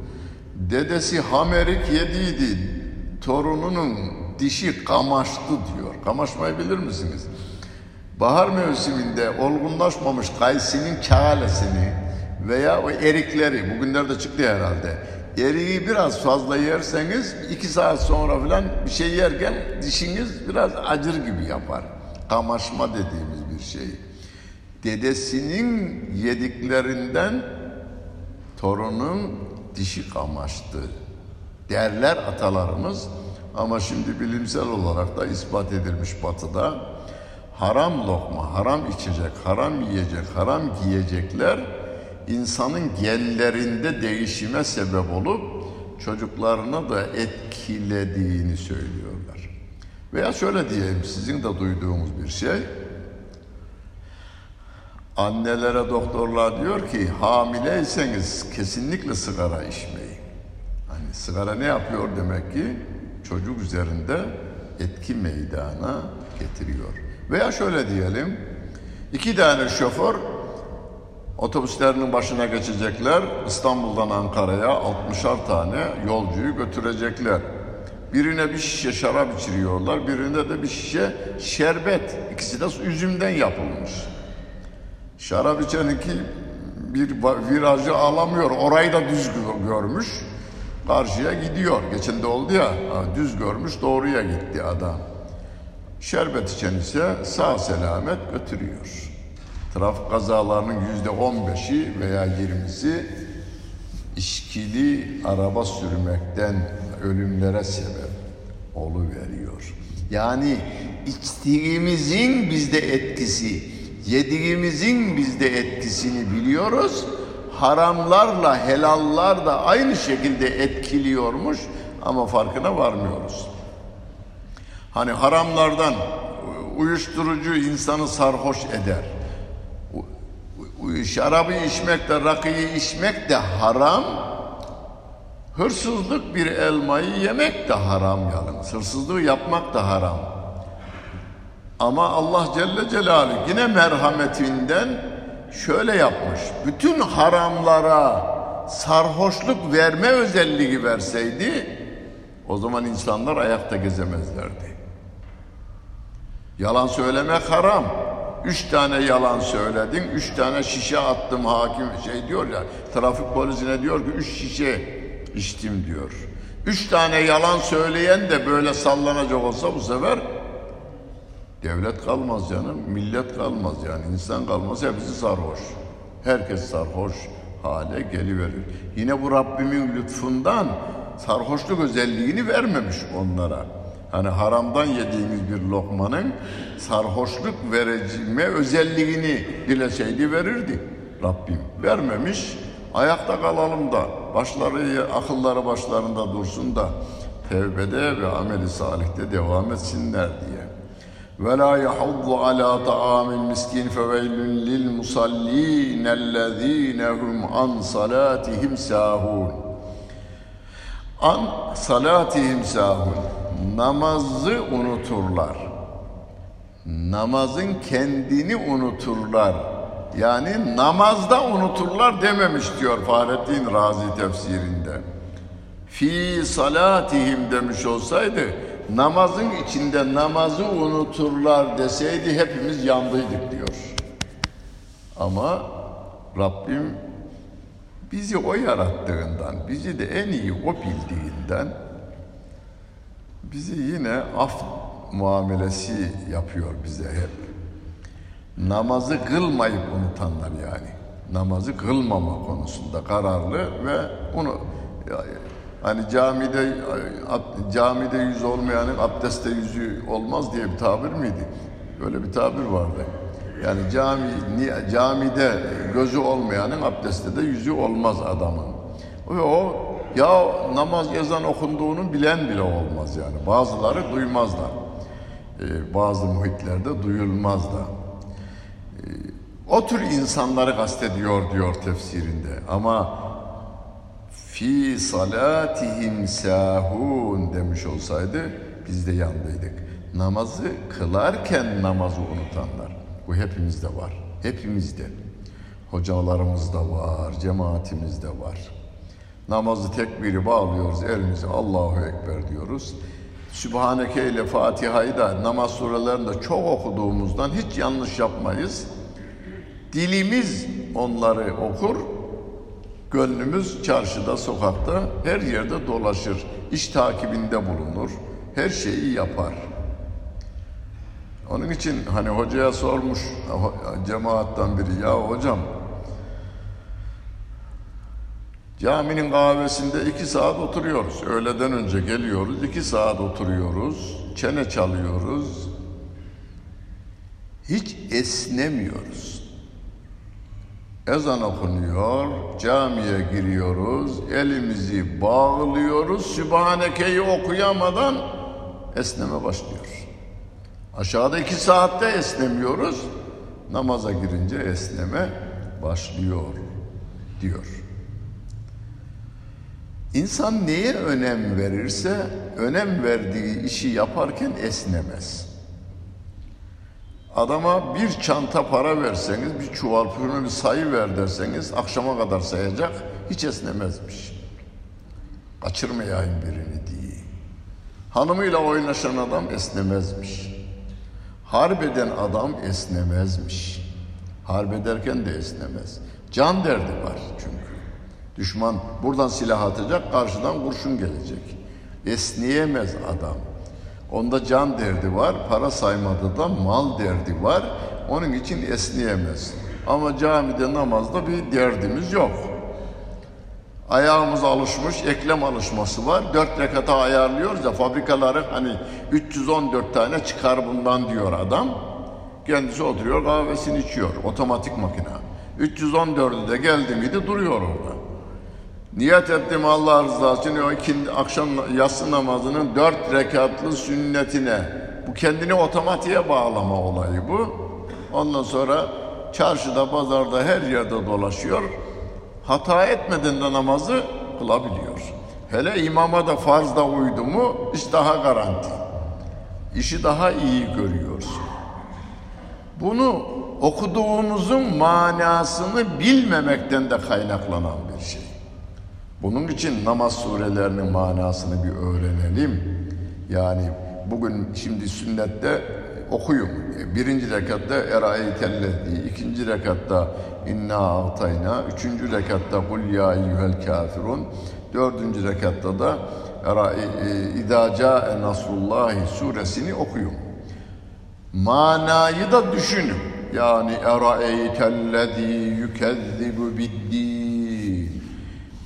Dedesi hamerik yediydi. Torununun dişi kamaştı diyor. Kamaşmayı bilir misiniz? Bahar mevsiminde olgunlaşmamış kayısının kağalesini veya o erikleri, bugünlerde çıktı herhalde. Eriği biraz fazla yerseniz iki saat sonra falan bir şey yerken dişiniz biraz acır gibi yapar. Kamaşma dediğimiz bir şey. Dedesinin yediklerinden torunun dişi kamaştı derler atalarımız. Ama şimdi bilimsel olarak da ispat edilmiş batıda haram lokma, haram içecek, haram yiyecek, haram giyecekler insanın genlerinde değişime sebep olup çocuklarını da etkilediğini söylüyorlar. Veya şöyle diyeyim sizin de duyduğunuz bir şey. Annelere doktorlar diyor ki hamileyseniz kesinlikle sigara içmeyin. Hani sigara ne yapıyor demek ki? Çocuk üzerinde etki meydana getiriyor. Veya şöyle diyelim. iki tane şoför otobüslerinin başına geçecekler. İstanbul'dan Ankara'ya 60'ar tane yolcuyu götürecekler. Birine bir şişe şarap içiriyorlar, birine de bir şişe şerbet. İkisi de üzümden yapılmış. Şarap içeninki bir virajı alamıyor. Orayı da düz görmüş. Karşıya gidiyor. Geçen de oldu ya. Düz görmüş doğruya gitti adam. Şerbet içen ise sağ selamet götürüyor. Trafik kazalarının yüzde on beşi veya yirmisi işkili araba sürmekten ölümlere sebep veriyor. Yani içtiğimizin bizde etkisi, yediğimizin bizde etkisini biliyoruz. Haramlarla helallar da aynı şekilde etkiliyormuş ama farkına varmıyoruz. Hani haramlardan uyuşturucu insanı sarhoş eder. Şarabı içmek de, rakıyı içmek de haram. Hırsızlık bir elmayı yemek de haram yalnız. Hırsızlığı yapmak da haram. Ama Allah Celle Celaluhu yine merhametinden şöyle yapmış. Bütün haramlara sarhoşluk verme özelliği verseydi o zaman insanlar ayakta gezemezlerdi. Yalan söylemek haram. Üç tane yalan söyledin, üç tane şişe attım hakim şey diyor ya, trafik polisine diyor ki üç şişe içtim diyor. Üç tane yalan söyleyen de böyle sallanacak olsa bu sefer devlet kalmaz canım, millet kalmaz yani insan kalmaz hepsi sarhoş. Herkes sarhoş hale geliverir. Yine bu Rabbimin lütfundan sarhoşluk özelliğini vermemiş onlara. Hani haramdan yediğimiz bir lokmanın sarhoşluk vereceğime özelliğini dileseydi verirdi Rabbim. Vermemiş. Ayakta kalalım da başları, akılları başlarında dursun da tevbede ve ameli salihte devam etsinler diye. Ve la yahuddu ala ta'amil miskin feveylün lil musallin ellezine hum an salatihim sahun. An salatihim sahun namazı unuturlar. Namazın kendini unuturlar. Yani namazda unuturlar dememiş diyor Fahrettin Razi tefsirinde. Fi salatihim demiş olsaydı namazın içinde namazı unuturlar deseydi hepimiz yandıydık diyor. Ama Rabbim bizi o yarattığından, bizi de en iyi o bildiğinden bizi yine af muamelesi yapıyor bize hep. Namazı kılmayıp unutanlar yani. Namazı kılmama konusunda kararlı ve onu hani camide camide yüz olmayanın abdestte yüzü olmaz diye bir tabir miydi? Öyle bir tabir vardı. Yani cami camide gözü olmayanın abdestte de yüzü olmaz adamın. Ve o ya namaz ezan okunduğunu bilen bile olmaz yani. Bazıları duymaz da. Ee, bazı muhitlerde duyulmaz da. Ee, o tür insanları kastediyor diyor tefsirinde. Ama fi salatihim sahun demiş olsaydı biz de yandıydık. Namazı kılarken namazı unutanlar. Bu hepimizde var. Hepimizde. Hocalarımızda var, cemaatimizde var. Namazı tekbiri bağlıyoruz, elimizi Allahu Ekber diyoruz. Sübhaneke ile Fatiha'yı da namaz surelerinde çok okuduğumuzdan hiç yanlış yapmayız. Dilimiz onları okur, gönlümüz çarşıda, sokakta, her yerde dolaşır. İş takibinde bulunur, her şeyi yapar. Onun için hani hocaya sormuş cemaattan biri ya hocam caminin kahvesinde iki saat oturuyoruz. Öğleden önce geliyoruz, iki saat oturuyoruz, çene çalıyoruz. Hiç esnemiyoruz. Ezan okunuyor, camiye giriyoruz, elimizi bağlıyoruz, Sübhaneke'yi okuyamadan esneme başlıyor. Aşağıda iki saatte esnemiyoruz. Namaza girince esneme başlıyor diyor. İnsan neye önem verirse önem verdiği işi yaparken esnemez. Adama bir çanta para verseniz, bir çuval pürünü bir sayı ver derseniz akşama kadar sayacak, hiç esnemezmiş. Kaçırmayayım birini diye. Hanımıyla oynaşan adam esnemezmiş. Harbeden adam esnemezmiş. Harp ederken de esnemez. Can derdi var çünkü. Düşman buradan silah atacak, karşıdan kurşun gelecek. Esneyemez adam. Onda can derdi var, para saymadı da mal derdi var. Onun için esneyemez. Ama camide namazda bir derdimiz yok. Ayağımız alışmış, eklem alışması var. Dört rekata ayarlıyoruz ya fabrikaları hani 314 tane çıkar bundan diyor adam. Kendisi oturuyor kahvesini içiyor. Otomatik makine. 314'ü de geldi miydi duruyor orada. Niyet ettim Allah rızası için o ikindi, akşam yatsı namazının dört rekatlı sünnetine bu kendini otomatiğe bağlama olayı bu. Ondan sonra çarşıda, pazarda her yerde dolaşıyor hata etmeden de namazı kılabiliyor. Hele imama da farzda uydu mu iş daha garanti. İşi daha iyi görüyorsun. Bunu okuduğumuzun manasını bilmemekten de kaynaklanan bir şey. Bunun için namaz surelerinin manasını bir öğrenelim. Yani bugün şimdi sünnette okuyun. Birinci rekatta erayı telledi, ikinci rekatta inna a'tayna, üçüncü rekatta kul ya eyyuhel kafirun, dördüncü rekatta da İdâ câe nasrullahi suresini okuyun. Manayı da düşünün. Yani eraeytellezî yükezzibu biddin.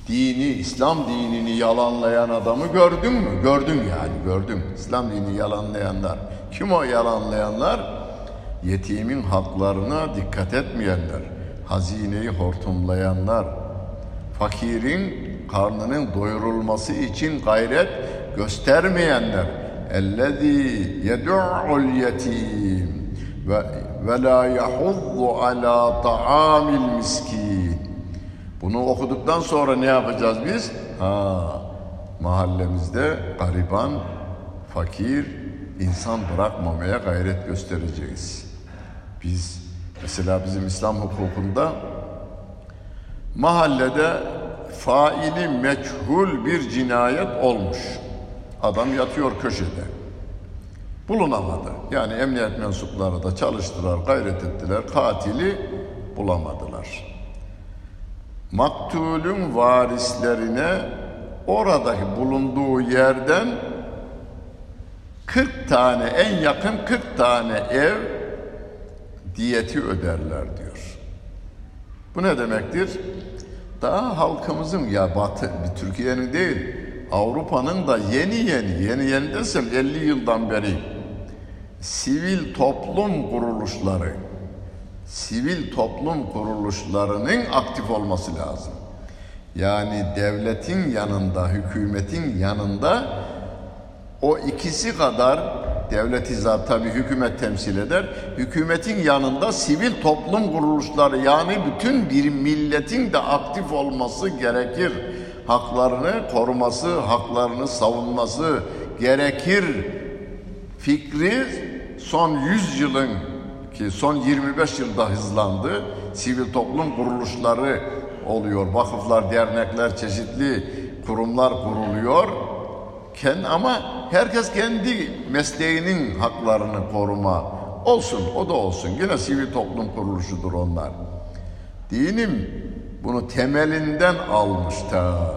Dini, İslam dinini yalanlayan adamı gördün mü? Gördün yani, gördüm. İslam dinini yalanlayanlar. Kim o yalanlayanlar? Yetimin haklarına dikkat etmeyenler hazineyi hortumlayanlar, fakirin karnının doyurulması için gayret göstermeyenler, ellezî yed'ul yetim ve ve la yahuddu ala ta'amil miskin. Bunu okuduktan sonra ne yapacağız biz? Ha, mahallemizde gariban, fakir insan bırakmamaya gayret göstereceğiz. Biz Mesela bizim İslam hukukunda mahallede faili meçhul bir cinayet olmuş. Adam yatıyor köşede. Bulunamadı. Yani emniyet mensupları da çalıştılar, gayret ettiler. Katili bulamadılar. Maktulün varislerine oradaki bulunduğu yerden 40 tane en yakın 40 tane ev diyeti öderler diyor. Bu ne demektir? Daha halkımızın ya Batı, Türkiye'nin değil, Avrupa'nın da yeni yeni, yeni yeni desem 50 yıldan beri sivil toplum kuruluşları, sivil toplum kuruluşlarının aktif olması lazım. Yani devletin yanında, hükümetin yanında o ikisi kadar devleti zaten tabi hükümet temsil eder. Hükümetin yanında sivil toplum kuruluşları yani bütün bir milletin de aktif olması gerekir. Haklarını koruması, haklarını savunması gerekir. Fikri son 100 ki son 25 yılda hızlandı. Sivil toplum kuruluşları oluyor. Vakıflar, dernekler, çeşitli kurumlar kuruluyor. Ken, ama herkes kendi mesleğinin haklarını koruma olsun, o da olsun. Yine sivil toplum kuruluşudur onlar. Dinim bunu temelinden almış ta.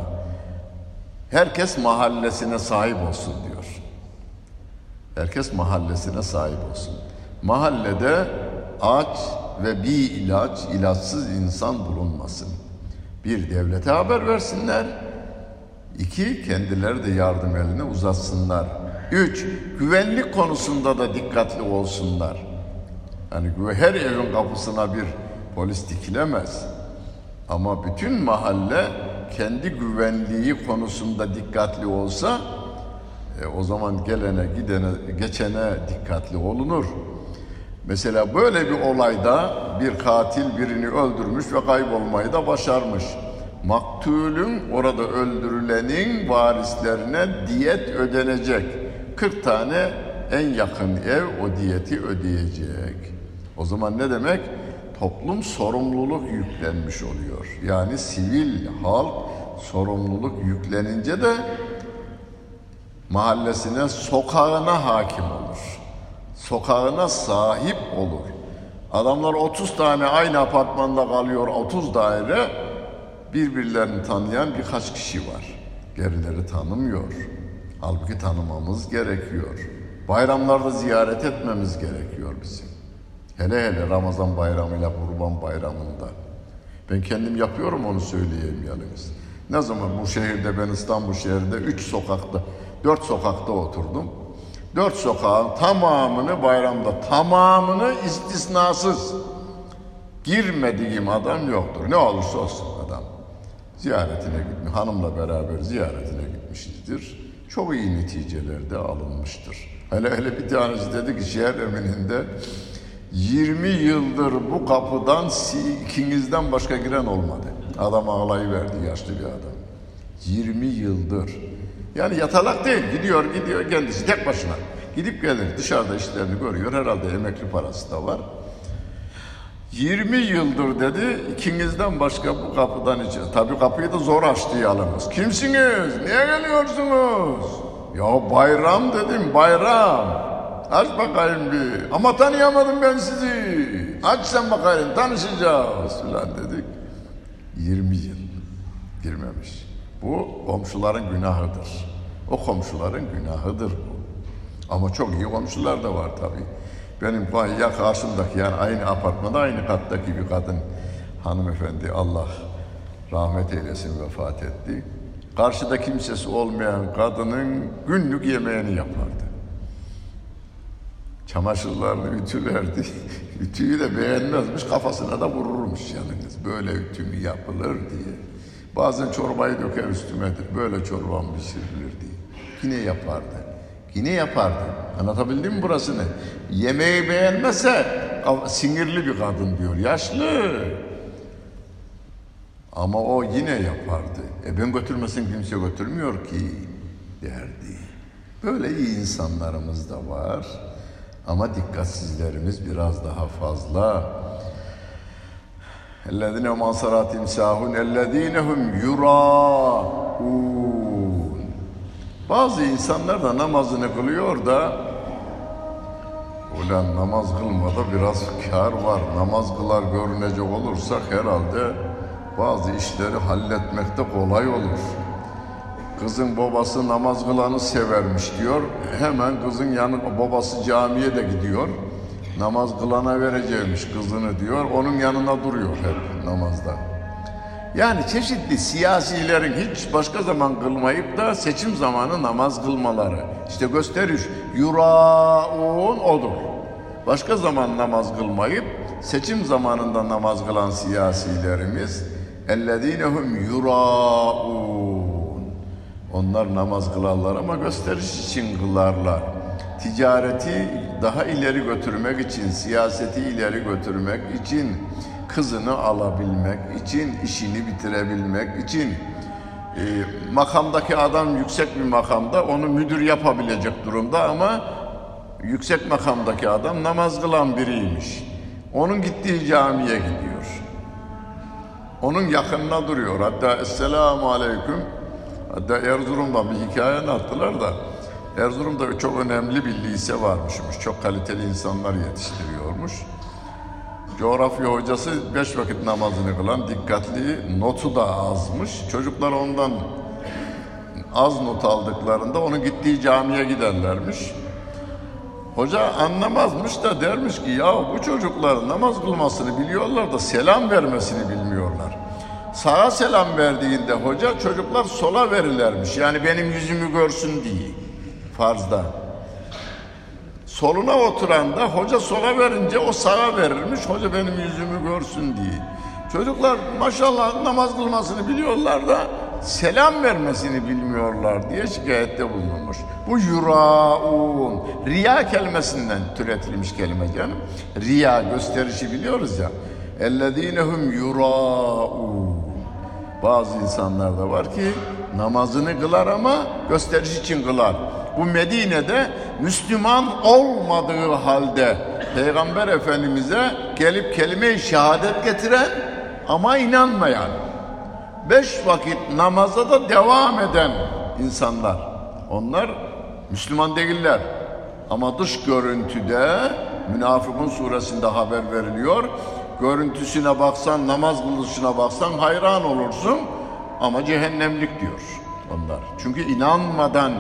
Herkes mahallesine sahip olsun diyor. Herkes mahallesine sahip olsun. Mahallede aç ve bir ilaç, ilaçsız insan bulunmasın. Bir devlete haber versinler. İki, kendileri de yardım elini uzatsınlar. Üç, güvenlik konusunda da dikkatli olsunlar. Yani her evin kapısına bir polis dikilemez. Ama bütün mahalle kendi güvenliği konusunda dikkatli olsa e, o zaman gelene, gidene, geçene dikkatli olunur. Mesela böyle bir olayda bir katil birini öldürmüş ve kaybolmayı da başarmış. Maktulün orada öldürülenin varislerine diyet ödenecek. 40 tane en yakın ev o diyeti ödeyecek. O zaman ne demek? Toplum sorumluluk yüklenmiş oluyor. Yani sivil halk sorumluluk yüklenince de mahallesine, sokağına hakim olur. Sokağına sahip olur. Adamlar 30 tane aynı apartmanda kalıyor, 30 daire birbirlerini tanıyan birkaç kişi var. Gerileri tanımıyor. Halbuki tanımamız gerekiyor. Bayramlarda ziyaret etmemiz gerekiyor bizim. Hele hele Ramazan bayramıyla Kurban bayramında. Ben kendim yapıyorum onu söyleyeyim yalnız. Ne zaman bu şehirde ben İstanbul şehrinde üç sokakta, dört sokakta oturdum. Dört sokağın tamamını bayramda, tamamını istisnasız girmediğim adam yoktur. Ne olursa olsun adam. Ziyaretine gitmiş, hanımla beraber ziyaretine gitmişizdir. Çok iyi neticeler de alınmıştır. Hele hele bir tanesi dedi ki şehir emininde 20 yıldır bu kapıdan ikinizden başka giren olmadı. Adam ağlayıverdi yaşlı bir adam. 20 yıldır. Yani yatalak değil. Gidiyor gidiyor kendisi tek başına. Gidip gelir dışarıda işlerini görüyor. Herhalde emekli parası da var. 20 yıldır dedi ikinizden başka bu kapıdan içeri. Tabii kapıyı da zor açtı yalnız. Kimsiniz? Niye geliyorsunuz? Ya bayram dedim bayram. Aç bakayım bir. Ama tanıyamadım ben sizi. Aç sen bakayım tanışacağız filan dedik. 20 yıl girmemiş. Bu komşuların günahıdır. O komşuların günahıdır bu. Ama çok iyi komşular da var tabii. Benim ya karşımdaki yani aynı apartmanda aynı kattaki bir kadın hanımefendi Allah rahmet eylesin vefat etti. Karşıda kimsesi olmayan kadının günlük yemeğini yapardı. Çamaşırlarını ütülerdi. *laughs* Ütüyü de beğenmezmiş, kafasına da vururmuş yalnız. Böyle ütü mü yapılır diye. Bazen çorbayı döker üstümedir. Böyle çorbam pişirilir diye. Yine yapardı. Yine yapardı. Anlatabildim mi burasını? Yemeği beğenmezse sinirli bir kadın diyor. Yaşlı. Ama o yine yapardı. E ben götürmesin kimse götürmüyor ki derdi. Böyle iyi insanlarımız da var. Ama dikkatsizlerimiz biraz daha fazla. اَلَّذِينَ مَا صَرَاتِمْ سَاهُونَ اَلَّذ۪ينَ هُمْ يُرَاءُونَ Bazı insanlar da namazını kılıyor da ulan namaz kılmada biraz kar var. Namaz kılar görünecek olursak herhalde bazı işleri halletmekte kolay olur. Kızın babası namaz kılanı severmiş diyor. Hemen kızın yanı babası camiye de gidiyor. Namaz kılana vereceğimiş kızını diyor. Onun yanına duruyor hep namazda. Yani çeşitli siyasilerin hiç başka zaman kılmayıp da seçim zamanı namaz kılmaları. İşte gösteriş yuraun odur. Başka zaman namaz kılmayıp seçim zamanında namaz kılan siyasilerimiz ellezinehum yuraun. Onlar namaz kılarlar ama gösteriş için kılarlar. Ticareti daha ileri götürmek için, siyaseti ileri götürmek için, kızını alabilmek için, işini bitirebilmek için e, makamdaki adam yüksek bir makamda onu müdür yapabilecek durumda ama yüksek makamdaki adam namaz kılan biriymiş. Onun gittiği camiye gidiyor. Onun yakınına duruyor. Hatta Esselamu Aleyküm Hatta Erzurum'da bir hikaye anlattılar da Erzurum'da çok önemli bir lise varmışmış. Çok kaliteli insanlar yetiştiriyormuş. Coğrafya hocası beş vakit namazını kılan dikkatli, notu da azmış. Çocuklar ondan az not aldıklarında onun gittiği camiye giderlermiş. Hoca anlamazmış da dermiş ki ya bu çocuklar namaz kılmasını biliyorlar da selam vermesini bilmiyorlar. Sağa selam verdiğinde hoca çocuklar sola verirlermiş. Yani benim yüzümü görsün diye farzda. Soluna oturan da hoca sola verince o sağa verirmiş. Hoca benim yüzümü görsün diye. Çocuklar maşallah namaz kılmasını biliyorlar da selam vermesini bilmiyorlar diye şikayette bulunmuş. Bu yuraun, riya kelimesinden türetilmiş kelime canım. Riya gösterişi biliyoruz ya. Ellezinehum yuraun. Bazı insanlar da var ki namazını kılar ama gösteriş için kılar. Bu Medine'de Müslüman olmadığı halde Peygamber Efendimiz'e gelip kelime-i şehadet getiren ama inanmayan, beş vakit namaza da devam eden insanlar. Onlar Müslüman değiller. Ama dış görüntüde Münafıkun suresinde haber veriliyor. Görüntüsüne baksan, namaz kılışına baksan hayran olursun. Ama cehennemlik diyor onlar. Çünkü inanmadan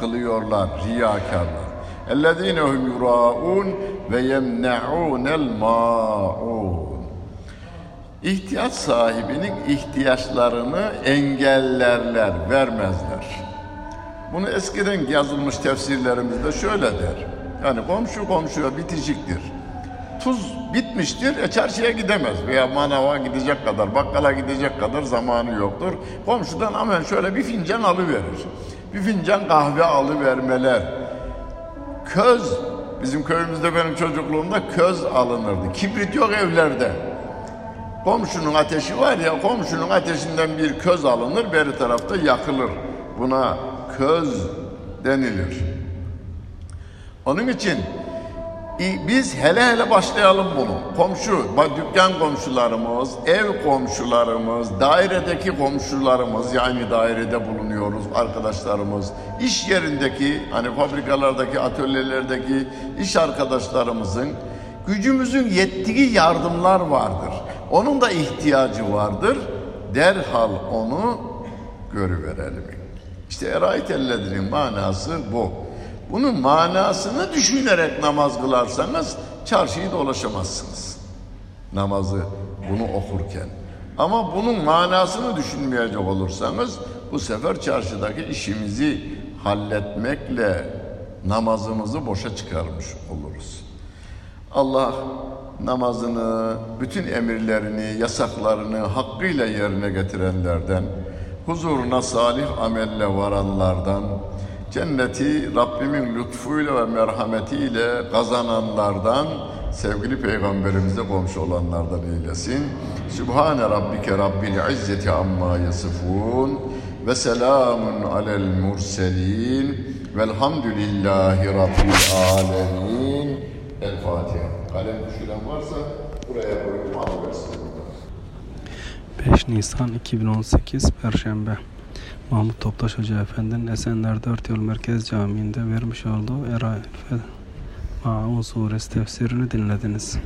kılıyorlar riyakarlar. اَلَّذ۪ينَ هُمْ يُرَاءُونَ وَيَمْنَعُونَ الْمَاعُونَ İhtiyaç sahibinin ihtiyaçlarını engellerler, vermezler. Bunu eskiden yazılmış tefsirlerimizde şöyle der. Yani komşu komşuya bitişiktir. Tuz bitmiştir, e çarşıya gidemez veya manava gidecek kadar, bakkala gidecek kadar zamanı yoktur. Komşudan hemen şöyle bir fincan alıverir. Bir fincan kahve alıvermeler. Köz, bizim köyümüzde benim çocukluğumda köz alınırdı. Kibrit yok evlerde. Komşunun ateşi var ya, komşunun ateşinden bir köz alınır, beri tarafta yakılır. Buna köz denilir. Onun için biz hele hele başlayalım bunu. Komşu, dükkan komşularımız, ev komşularımız, dairedeki komşularımız yani dairede bulunuyoruz arkadaşlarımız, iş yerindeki hani fabrikalardaki, atölyelerdeki iş arkadaşlarımızın gücümüzün yettiği yardımlar vardır. Onun da ihtiyacı vardır. Derhal onu görüverelim. İşte erayet ellediğinin manası bu. Bunun manasını düşünerek namaz kılarsanız çarşıyı dolaşamazsınız. Namazı bunu okurken. Ama bunun manasını düşünmeyecek olursanız bu sefer çarşıdaki işimizi halletmekle namazımızı boşa çıkarmış oluruz. Allah namazını, bütün emirlerini, yasaklarını hakkıyla yerine getirenlerden, huzuruna salih amelle varanlardan, cenneti Rabbimin lütfuyla ve merhametiyle kazananlardan, sevgili peygamberimize komşu olanlardan eylesin. Sübhane Rabbike Rabbil İzzeti amma yasifun ve selamun alel murselin velhamdülillahi Rabbil alemin. El Fatiha. Kalem düşüren varsa buraya koyup alıversin. 5 Nisan 2018 Perşembe Mahmut Toptaş Hoca Efendi'nin Esenler 4 Yol Merkez Camii'nde vermiş olduğu Erail Maun Suresi tefsirini dinlediniz.